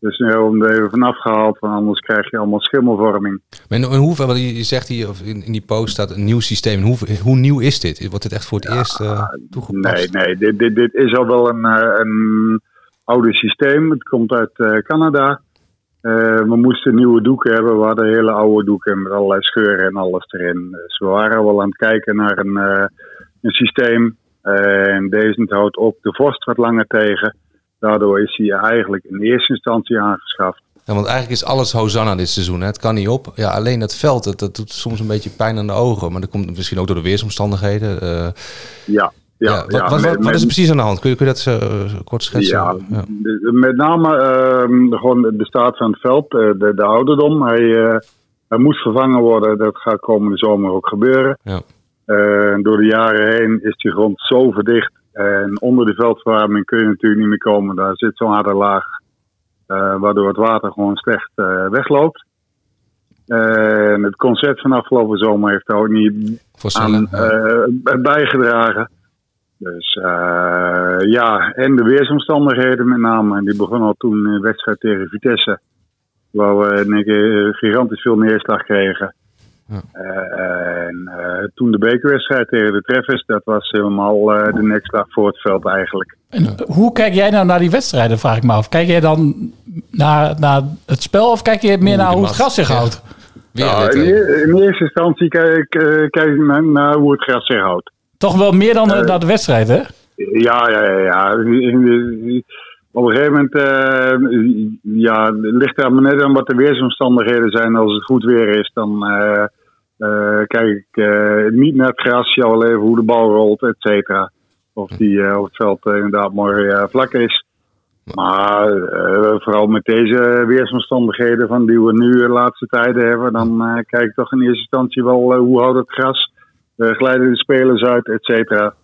Dus nu hebben we hem er even vanaf gehaald, want anders krijg je allemaal schimmelvorming. Maar in, in hoeverre, want je zegt hier, of in, in die post staat een nieuw systeem. Hoe, hoe nieuw is dit? Wordt dit echt voor het eerst eh, toegepast? Nee, nee, dit, dit, dit is al wel een, eh, een oude systeem. Het komt uit eh, Canada. Eh, we moesten nieuwe doeken hebben. We hadden hele oude doeken met allerlei scheuren en alles erin. Dus we waren wel aan het kijken naar een, eh, een systeem. en deze houdt ook de vorst wat langer tegen. Daardoor is hij eigenlijk in eerste instantie aangeschaft. Ja, want eigenlijk is alles Hosanna dit seizoen. Hè? Het kan niet op. Ja, alleen het veld, dat, dat doet soms een beetje pijn aan de ogen. Maar dat komt misschien ook door de weersomstandigheden. eh. Ja, ja. wat, ja, wat, wat, met- wat is er precies aan de hand? Kun je, kun je dat eh, kort schetsen? Ja, met name ehm, de- gewoon de staat van het veld, eh, de, de ouderdom. Hij, eh, hij moest vervangen worden, dat gaat komende zomer ook gebeuren. Ja. Door de jaren heen is die grond zo verdicht. En onder de veldverwarming kun je natuurlijk niet meer komen. Daar zit zo'n harde laag, waardoor het water gewoon slecht wegloopt. En het concert van afgelopen zomer heeft daar ook niet aan bijgedragen. Dus eh, ja, en de weersomstandigheden met name. En die begon al toen in de wedstrijd tegen Vitesse. Waar we in één keer eh, gigantisch veel neerslag kregen. Eh, en eh, toen de bekerwedstrijd tegen de Treffers, dat was helemaal eh, de nekslag voor het veld eigenlijk. Hoe kijk jij nou naar die wedstrijden, vraag ik me af. Kijk jij dan naar, naar het spel of kijk je meer naar hoe het gras zich houdt? Nou, in, in eerste instantie kijk ik naar hoe het gras zich houdt. Toch wel meer dan eh, naar de wedstrijd, hè? Ja, ja, ja. ja. Op een gegeven moment eh, ja, ligt er maar net aan wat de weersomstandigheden zijn. Als het goed weer is, dan eh, kijk ik niet naar het gras, even hoe de bal rolt, et cetera. Of die op het veld inderdaad mooi vlak is. Maar vooral met deze weersomstandigheden van die we nu de laatste tijden hebben, dan kijk ik toch in eerste instantie wel hoe houdt het gras, glijden de spelers uit, et cetera.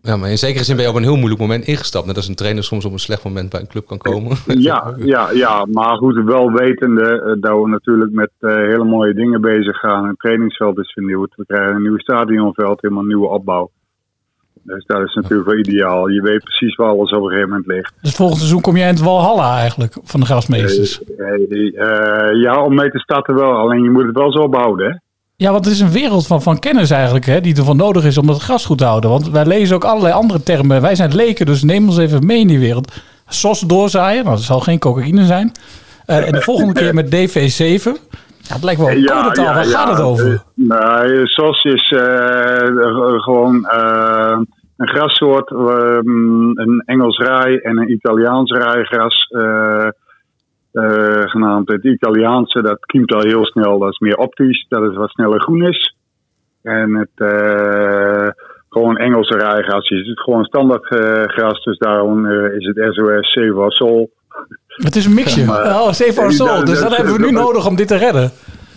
Ja, maar in zekere zin ben je op een heel moeilijk moment ingestapt. Net als een trainer soms op een slecht moment bij een club kan komen. Ja, ja, ja, maar goed, wel wetende eh, dat we natuurlijk met eh, hele mooie dingen bezig gaan. Het trainingsveld is vernieuwd. We krijgen een nieuw stadionveld, helemaal een nieuwe opbouw. Dus dat is natuurlijk wel ideaal. Je weet precies waar alles op een gegeven moment ligt. Dus volgend seizoen kom jij in het Walhalla eigenlijk van de grasmeesters. Eh, eh, ja, om mee te starten wel. Alleen je moet het wel zo behouden, hè? Ja, want het is een wereld van, van kennis eigenlijk, hè, die ervan nodig is om dat gras goed te houden. Want wij lezen ook allerlei andere termen. Wij zijn leken, dus neem ons even mee in die wereld. SOS doorzaaien, nou, dat zal geen cocaïne zijn. Eh, en de volgende keer met DV7. Ja, het lijkt wel een codetaal. Waar gaat het over? Nee, SOS is eh, gewoon eh, een grassoort, ehm, een Engels rij en een Italiaans rijgras. eh, genaamd het Italiaanse, dat kiemt al heel snel, dat is meer optisch, dat is wat sneller groen is. En het eh, gewoon Engelse rijgras is het gewoon standaard eh, gras, dus daarom eh, is het SOS Seva Sol. Het is een mixje. Maar- oh, Save Ja, Soul. Dus dat dat- hebben we nu dat- nodig om dit te redden.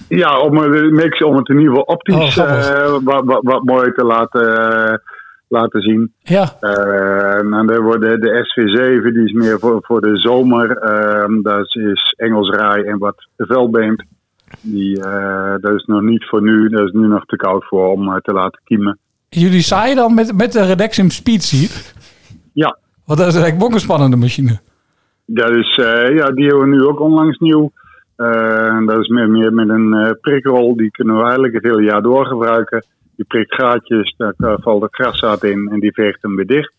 Ja, om het, mix, om het in ieder geval Oh, optisch grappig. eh, wat, wat, wat mooi te laten, eh, laten zien. Ja. Eh, en dan we de, de SV7, die is meer voor, voor de zomer. Ehm, dat is Engels raai en wat veldbeent. Die, eh, dat is nog niet voor nu, dat is nu nog te koud voor om eh, te laten kiemen. Jullie zaaien dan met, met de Redexim Speed? Ja. Want dat is eigenlijk ook een spannende machine. Dat is, eh, ja, die hebben we nu ook onlangs nieuw. Eh, en dat is meer, meer met een prikrol, die kunnen we eigenlijk het hele jaar door Die prikt gaatjes, daar valt het graszaad in en die veegt hem weer dicht.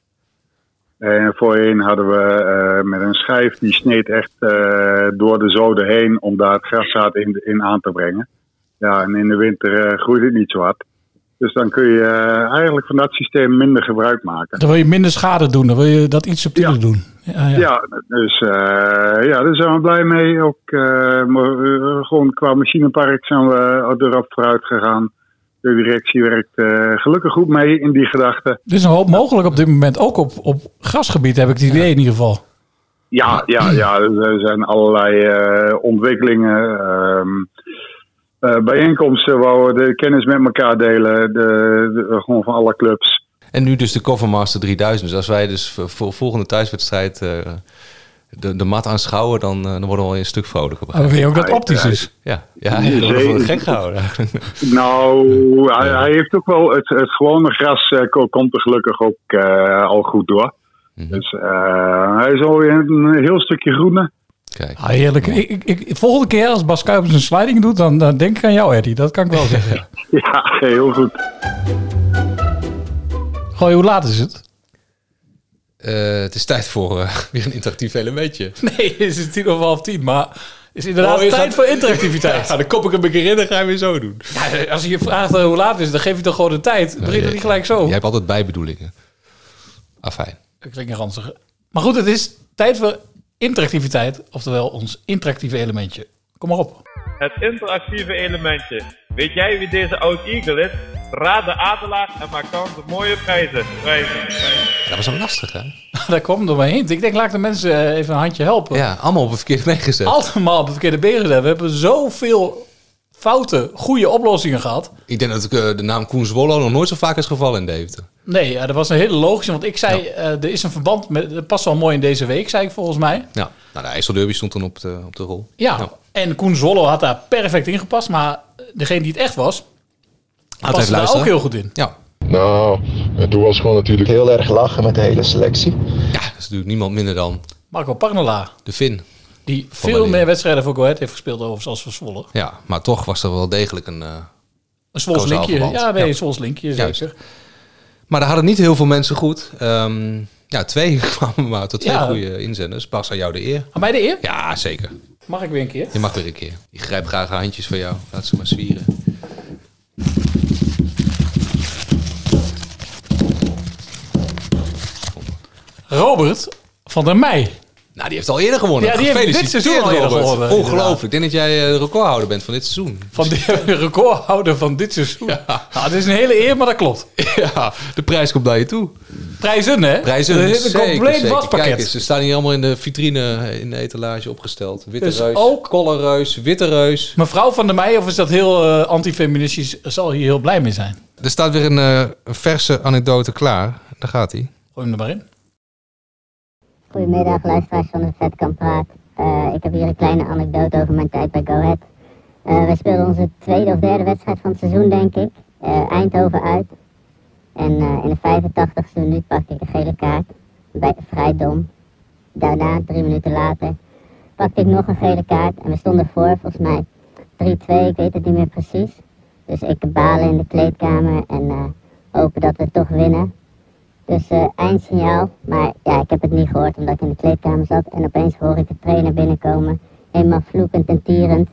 En voorheen hadden we eh, met een schijf, die sneed echt eh, door de zoden heen om daar het graszaad in, in aan te brengen. Ja, en in de winter eh, groeit het niet zo hard. Dus dan kun je eigenlijk van dat systeem minder gebruik maken. Dan wil je minder schade doen. Dan wil je dat iets subtieler doen. Ja, ja. Ja, dus ja, daar zijn we blij mee. Ook gewoon qua machinepark zijn we erop vooruit gegaan. De directie werkt eh, gelukkig goed mee in die gedachten. Er is een hoop mogelijk op dit moment. Ook op, op grasgebied heb ik het idee in ieder geval. Ja, ja, ja, er zijn allerlei eh, ontwikkelingen. ehm, eh, bijeenkomsten waar we de kennis met elkaar delen. De, de- gewoon van alle clubs. En nu dus de Covermaster 3000. Dus als wij dus voor voor volgende thuiswedstrijd eh, de, de mat aanschouwen, dan, eh, dan worden we al een stuk vrolijker. Maar weet je ook dat het optisch is? Ja, ja hij wordt gek gehouden. Nou, hij, hij heeft ook wel het, het gewone gras eh, ko- komt er gelukkig ook eh, al goed door. Dus eh, hij is alweer een heel stukje groener. Kijk. Ah, heerlijk. Ik, ik, ik- volgende keer als Bas Kuipers een sliding doet, dan, dan denk ik aan jou, Eddie. Dat kan ik wel zeggen. Ja, heel goed. Gooi, hoe laat is het? Eh, het is tijd voor eh, weer een interactief elementje. Nee, het is tien over half tien, maar het is inderdaad Oh, je tijd voor interactiviteit. Ja, dan kop ik hem een keer in en ga je weer zo doen. Ja, als je je vraagt eh, hoe laat het is, dan geef je toch gewoon de tijd. Begin er niet gelijk zo. Jij hebt altijd bijbedoelingen. Afijn. Dat klinkt ranzig. Maar goed, het is tijd voor interactiviteit. Oftewel ons interactieve elementje. Kom maar op. Het interactieve elementje. Weet jij wie deze oud Eagle is? Raad de adelaar en maak kans op mooie prijzen. prijzen. Dat was een lastig, hè? Daar kwam door mij heen. Ik denk, laat de mensen eh, even een handje helpen. Ja, allemaal op het verkeerde been gezet. Allemaal op het verkeerde been gezet. We hebben zoveel foute, goede oplossingen gehad. Ik denk dat ik, eh, de naam Koen Zwolle nog nooit zo vaak is gevallen in Deventer. Nee, ja, dat was een hele logische. Want ik zei, eh, er is een verband, met, dat past wel mooi in deze week, zei ik volgens mij. Ja, nou, de IJsselderby stond dan op de, op de rol. Ja, en Koen Zwolle had daar perfect in gepast. Maar degene die het echt was, Paste even daar ook heel goed in. Ja. Nou, en toen was gewoon natuurlijk heel erg lachen met de hele selectie. Ja, dat is natuurlijk niemand minder dan Marco Parnola, de Fin. die veel Marleen. meer wedstrijden voor Go Ahead heeft gespeeld overigens als voor Zwolle. Ja, maar toch was er wel degelijk een... eh Een linkje. Ja, nee, een Zwols linkje, Juist. zeker. Maar daar hadden niet heel veel mensen goed. Ehm, ja, twee kwamen maar tot twee Ja. goede inzenders. Bas, aan jou de eer. Aan mij de eer? Ja, zeker. Mag ik weer een keer? Je mag weer een keer. Ik grijp graag handjes van jou. Laat ze maar zwieren. Robert van der Meij. Nou, die heeft al eerder gewonnen. Ja, die heeft dit Gefeliciteerd, seizoen al eerder Robert. gewonnen, Ongelooflijk. Ik denk dat jij eh, de recordhouder bent van dit seizoen. Van de recordhouder van dit seizoen. Ja. het is een hele eer, maar dat klopt. Ja, de prijs komt naar je toe. Prijzen, hè? Prijzen, Het is een zeker, compleet zeker. waspakket. Kijk eens, ze staan hier allemaal in de vitrine, in de etalage opgesteld. Witte Dus reus, ook- kollerreus, witte reus. Mevrouw van der Meij, of is dat heel eh, antifeministisch, zal hier heel blij mee zijn. Er staat weer een, eh, een verse anekdote klaar. Daar gaat hij. Gooi hem er maar in. Goedemiddag, luisteraars van de Vetkamp Praat. Eh, ik heb hier een kleine anekdote over mijn tijd bij Go Ahead. Eh, we speelden onze tweede of derde wedstrijd van het seizoen, denk ik. Eh, Eindhoven uit. En in de 85ste minuut pakte ik een gele kaart. Bij, vrij dom. Daarna, drie minuten later, pakte ik nog een gele kaart. En we stonden voor, volgens mij 3-2, ik weet het niet meer precies. Dus ik balen in de kleedkamer en hopen dat we toch winnen. Dus eh, eindsignaal, maar ja, ik heb het niet gehoord omdat ik in de kleedkamer zat. En opeens hoor ik de trainer binnenkomen, helemaal vloekend en tierend.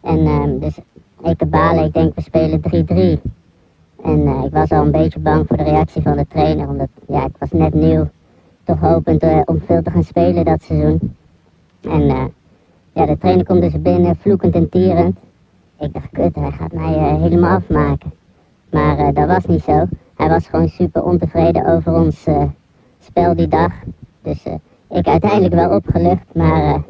En ehm, dus ik balen, ik denk we spelen 3-3. En eh, ik was al een beetje bang voor de reactie van de trainer, omdat ja, ik was net nieuw. Toch hopend eh, om veel te gaan spelen dat seizoen. En eh, ja, de trainer komt dus binnen, vloekend en tierend. Ik dacht, kut, hij gaat mij eh, helemaal afmaken. Maar eh, dat was niet zo. Hij was gewoon super ontevreden over ons eh, spel die dag. Dus eh, ik uiteindelijk wel opgelucht, maar eh,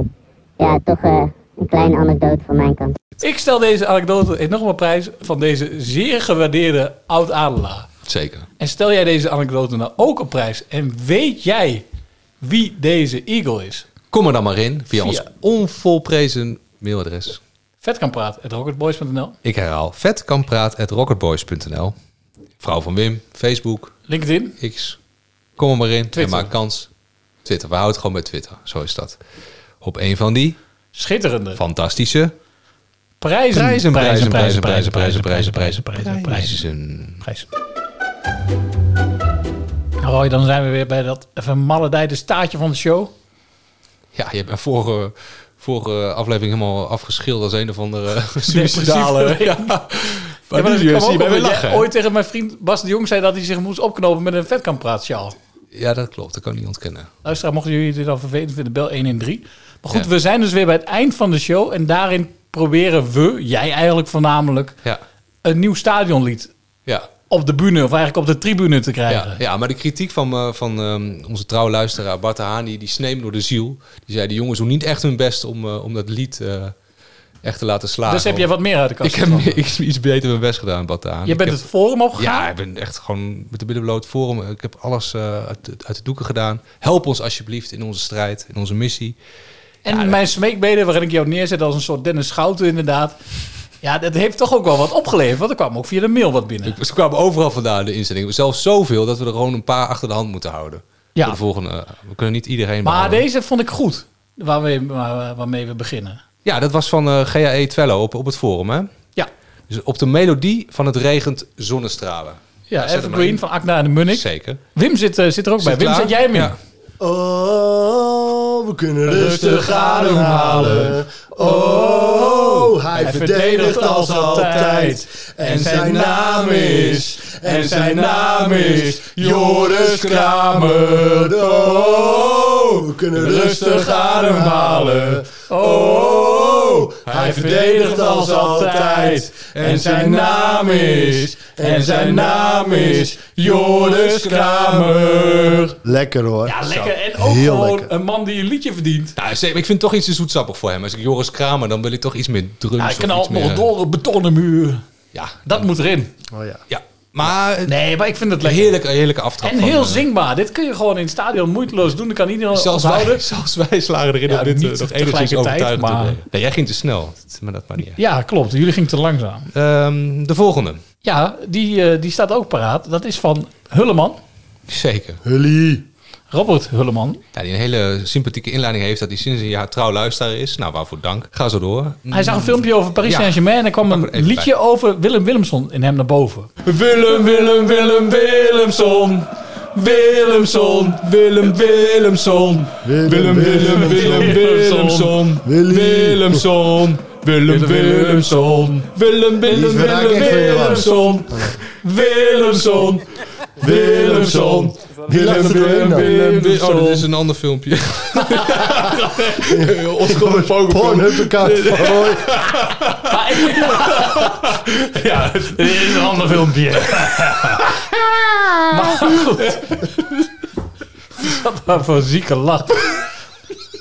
ja, toch eh, een kleine anekdote van mijn kant. Ik stel deze anekdote enorm op prijs van deze zeer gewaardeerde oud-adelaar. Zeker. En stel jij deze anekdote nou ook op prijs en weet jij wie deze Eagle is? Kom er dan maar in via, Via- ons onvolprezen mailadres. Vetkampraat.rocketboys.nl Ik herhaal vetkampraat.rocketboys.nl Vrouw van Wim, Facebook, LinkedIn, X. Kom er maar in Twitter. en maak kans. Twitter, we houden het gewoon bij Twitter. Zo is dat. Op een van die schitterende fantastische prijzen. prijzen, prijzen, prijzen, prijzen, prijzen, prijzen, prijzen, prijzen, prijzen, prijzen, dan zijn we weer bij dat even maledijde staartje van de show. Ja, je hebt mijn vorige, vorige aflevering helemaal afgeschilderd als een of andere Depressieve suicidale... Ja. Ja, Maar nu zie je lachen. ooit tegen mijn vriend Bas de Jong zei dat hij zich moest opknopen met een vetkampraatsjaal. Ja, dat klopt. Dat kan ik niet ontkennen. Luisteraar, mochten jullie dit al vervelend vinden, bel 1 en 3. Maar goed, Ja. we zijn dus weer bij het eind van de show. En daarin proberen we, jij eigenlijk voornamelijk, Ja. een nieuw stadionlied Ja. Op de bühne, of eigenlijk op de tribune te krijgen. Ja, ja, maar de kritiek van, eh, van ehm, onze trouwe luisteraar Bart de Haan, die, die sneemt door de ziel. Die zei, de jongens doen niet echt hun best om, eh, om dat lied eh, echt te laten slagen. Dus heb jij wat meer uit de kast Ik heb iets, beter mijn best gedaan, Bart de Haan. Je bent heb- het forum opgegaan? Ja, ik ben echt gewoon met de billen bloot forum. Ik heb alles uit, de- uit de doeken gedaan. Help ons alsjeblieft in onze strijd, in onze missie. En mijn smeekbeden, waarin ik jou neerzet als een soort Dennis Schouten inderdaad. Ja, dat heeft toch ook wel wat opgeleverd. Want er kwam ook via de mail wat binnen. Ze kwamen overal vandaan, de inzendingen. Zelfs zoveel dat we er gewoon een paar achter de hand moeten houden. Ja. Voor de volgende. eh, We kunnen niet iedereen Maar deze vond ik goed, waarmee, waar- waarmee we beginnen. Ja, dat was van eh GAE Twello op, op het forum, hè? Ja. Dus op de melodie van het regent zonnestralen. Ja, maar Evergreen in. van Akna en de Munnik. Zeker. Wim zit, eh, zit er ook Zit bij. Wim, zet jij hem in? Ja. Oh, we kunnen rustig ademhalen. Oh, hij verdedigt als altijd. En zijn naam is, en zijn naam is Joris Kramer. Oh, we kunnen rustig ademhalen. Oh, hij verdedigt als altijd. En zijn naam is, en zijn naam is Joris Kramer. Lekker hoor. Ja, lekker. En ook Heel gewoon lekker. een man die een liedje verdient. Nou, ik vind het toch iets te zoetsappig voor hem. Als ik Joris Kramer, dan wil ik toch iets meer drums. Al iets nog door een betonnen muur. Ja. Dat moet erin. Oh ja. Ja, maar... Nee, maar ik vind het Een lekker. heerlijke, heerlijke aftrap. En van, heel eh, zingbaar. Dit kun je gewoon in het stadion moeiteloos doen. Dan kan iedereen Zelfs onthouden. wij, zelfs wij slagen erin Ja, om dit niet eh, nog enigszins tegelijkertijd, overtuigend te maar-. Nee, jij ging te snel. Maar dat maar niet. uit. Ja, klopt. Jullie gingen te langzaam. Ehm, de volgende. Ja, die, eh, die staat ook paraat. Dat is van Hulleman. Zeker. Hully. Robert Hulleman. Ja, die een hele sympathieke inleiding heeft dat hij sinds een jaar trouw luisteraar is. Nou, waarvoor dank. Ga zo door. Hij zag een filmpje over Paris Ja. Saint-Germain en er kwam een liedje over Willem Willemson in hem naar boven. Willem, Willem, Willem, Willemson. Willemson, Willem, Willemson. Willem, Willem, Willem, Willemson. Willemson. Willem, Willemson. Willem, Willem, Willem, Willemson. Willemson. Willemson. Willem, Willem, Willem, Oh, dit is een ander filmpje. Van Roy. Ja, dit is een ander filmpje. maar goed. Wat maar voor een zieke lach.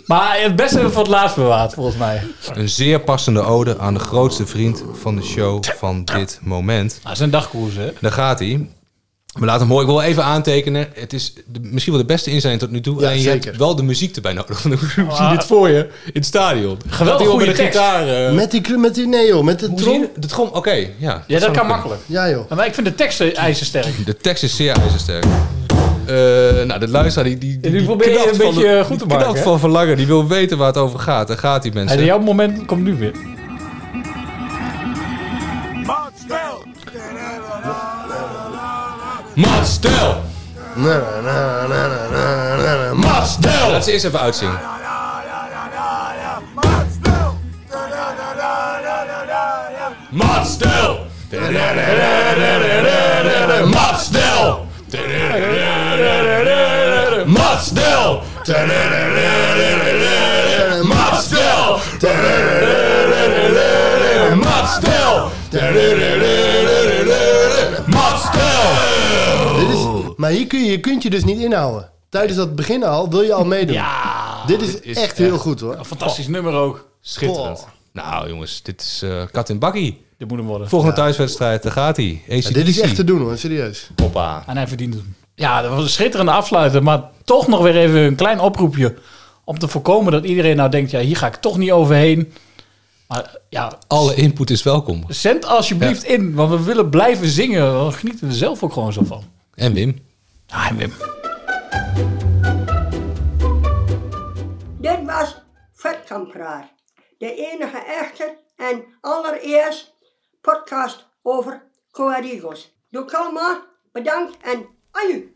Maar het beste hebben we voor het laatst bewaard, volgens mij. Een zeer passende ode aan de grootste vriend van de show van dit moment. Nou, zijn dagkoers, hè? Daar gaat hij. We laten hem horen. Ik wil even aantekenen. Het is de- misschien wel de beste inzending tot nu toe. Ja, en je zeker. hebt wel de muziek erbij nodig. Hoe zie Ah. je dit voor je in het stadion? Geweldig goede met tekst. gitaar. eh, Met die, met die, nee joh, met de trom. De trom, oké. ja, Ja, dat kan kunnen. makkelijk. Ja joh. Maar ik vind de teksten ijzersterk. De tekst is zeer ijzersterk. Eh, nou, de luisteraar die, die, die, die probeer je knapt een beetje de- goed te die maken, knapt hè? van verlangen. Die wil weten waar het over gaat. Daar gaat die mensen. En jouw moment komt nu weer. Maat, stel! Na, na, na, na, na, na, na. Maat, stel! Laat ze eerst even uitzingen. Maat, stel! Maat, stel! Maat, hier kun je, je kunt je dus niet inhouden. Tijdens dat begin al wil je al meedoen. Ja, dit is, dit is echt heel goed hoor. Een fantastisch nummer ook. Schitterend. Nou jongens, dit is eh, kat in bakkie. Dit moet hem worden. Volgende thuiswedstrijd, daar gaat hij. Ja, dit is echt te doen hoor, serieus. Hoppa. En hij verdient hem. Ja, dat was een schitterende afsluiter. Maar toch nog weer even een klein oproepje. Om te voorkomen dat iedereen nou denkt... ja, hier ga ik toch niet overheen. Maar ja, Alle input is welkom. zend alsjeblieft in. Want we willen blijven zingen. We genieten er zelf ook gewoon zo van. En Wim. En Wim. Dit was Vetkampraat. De enige echte en allereerst podcast over Coarigos. Doe kalma, bedankt en aju.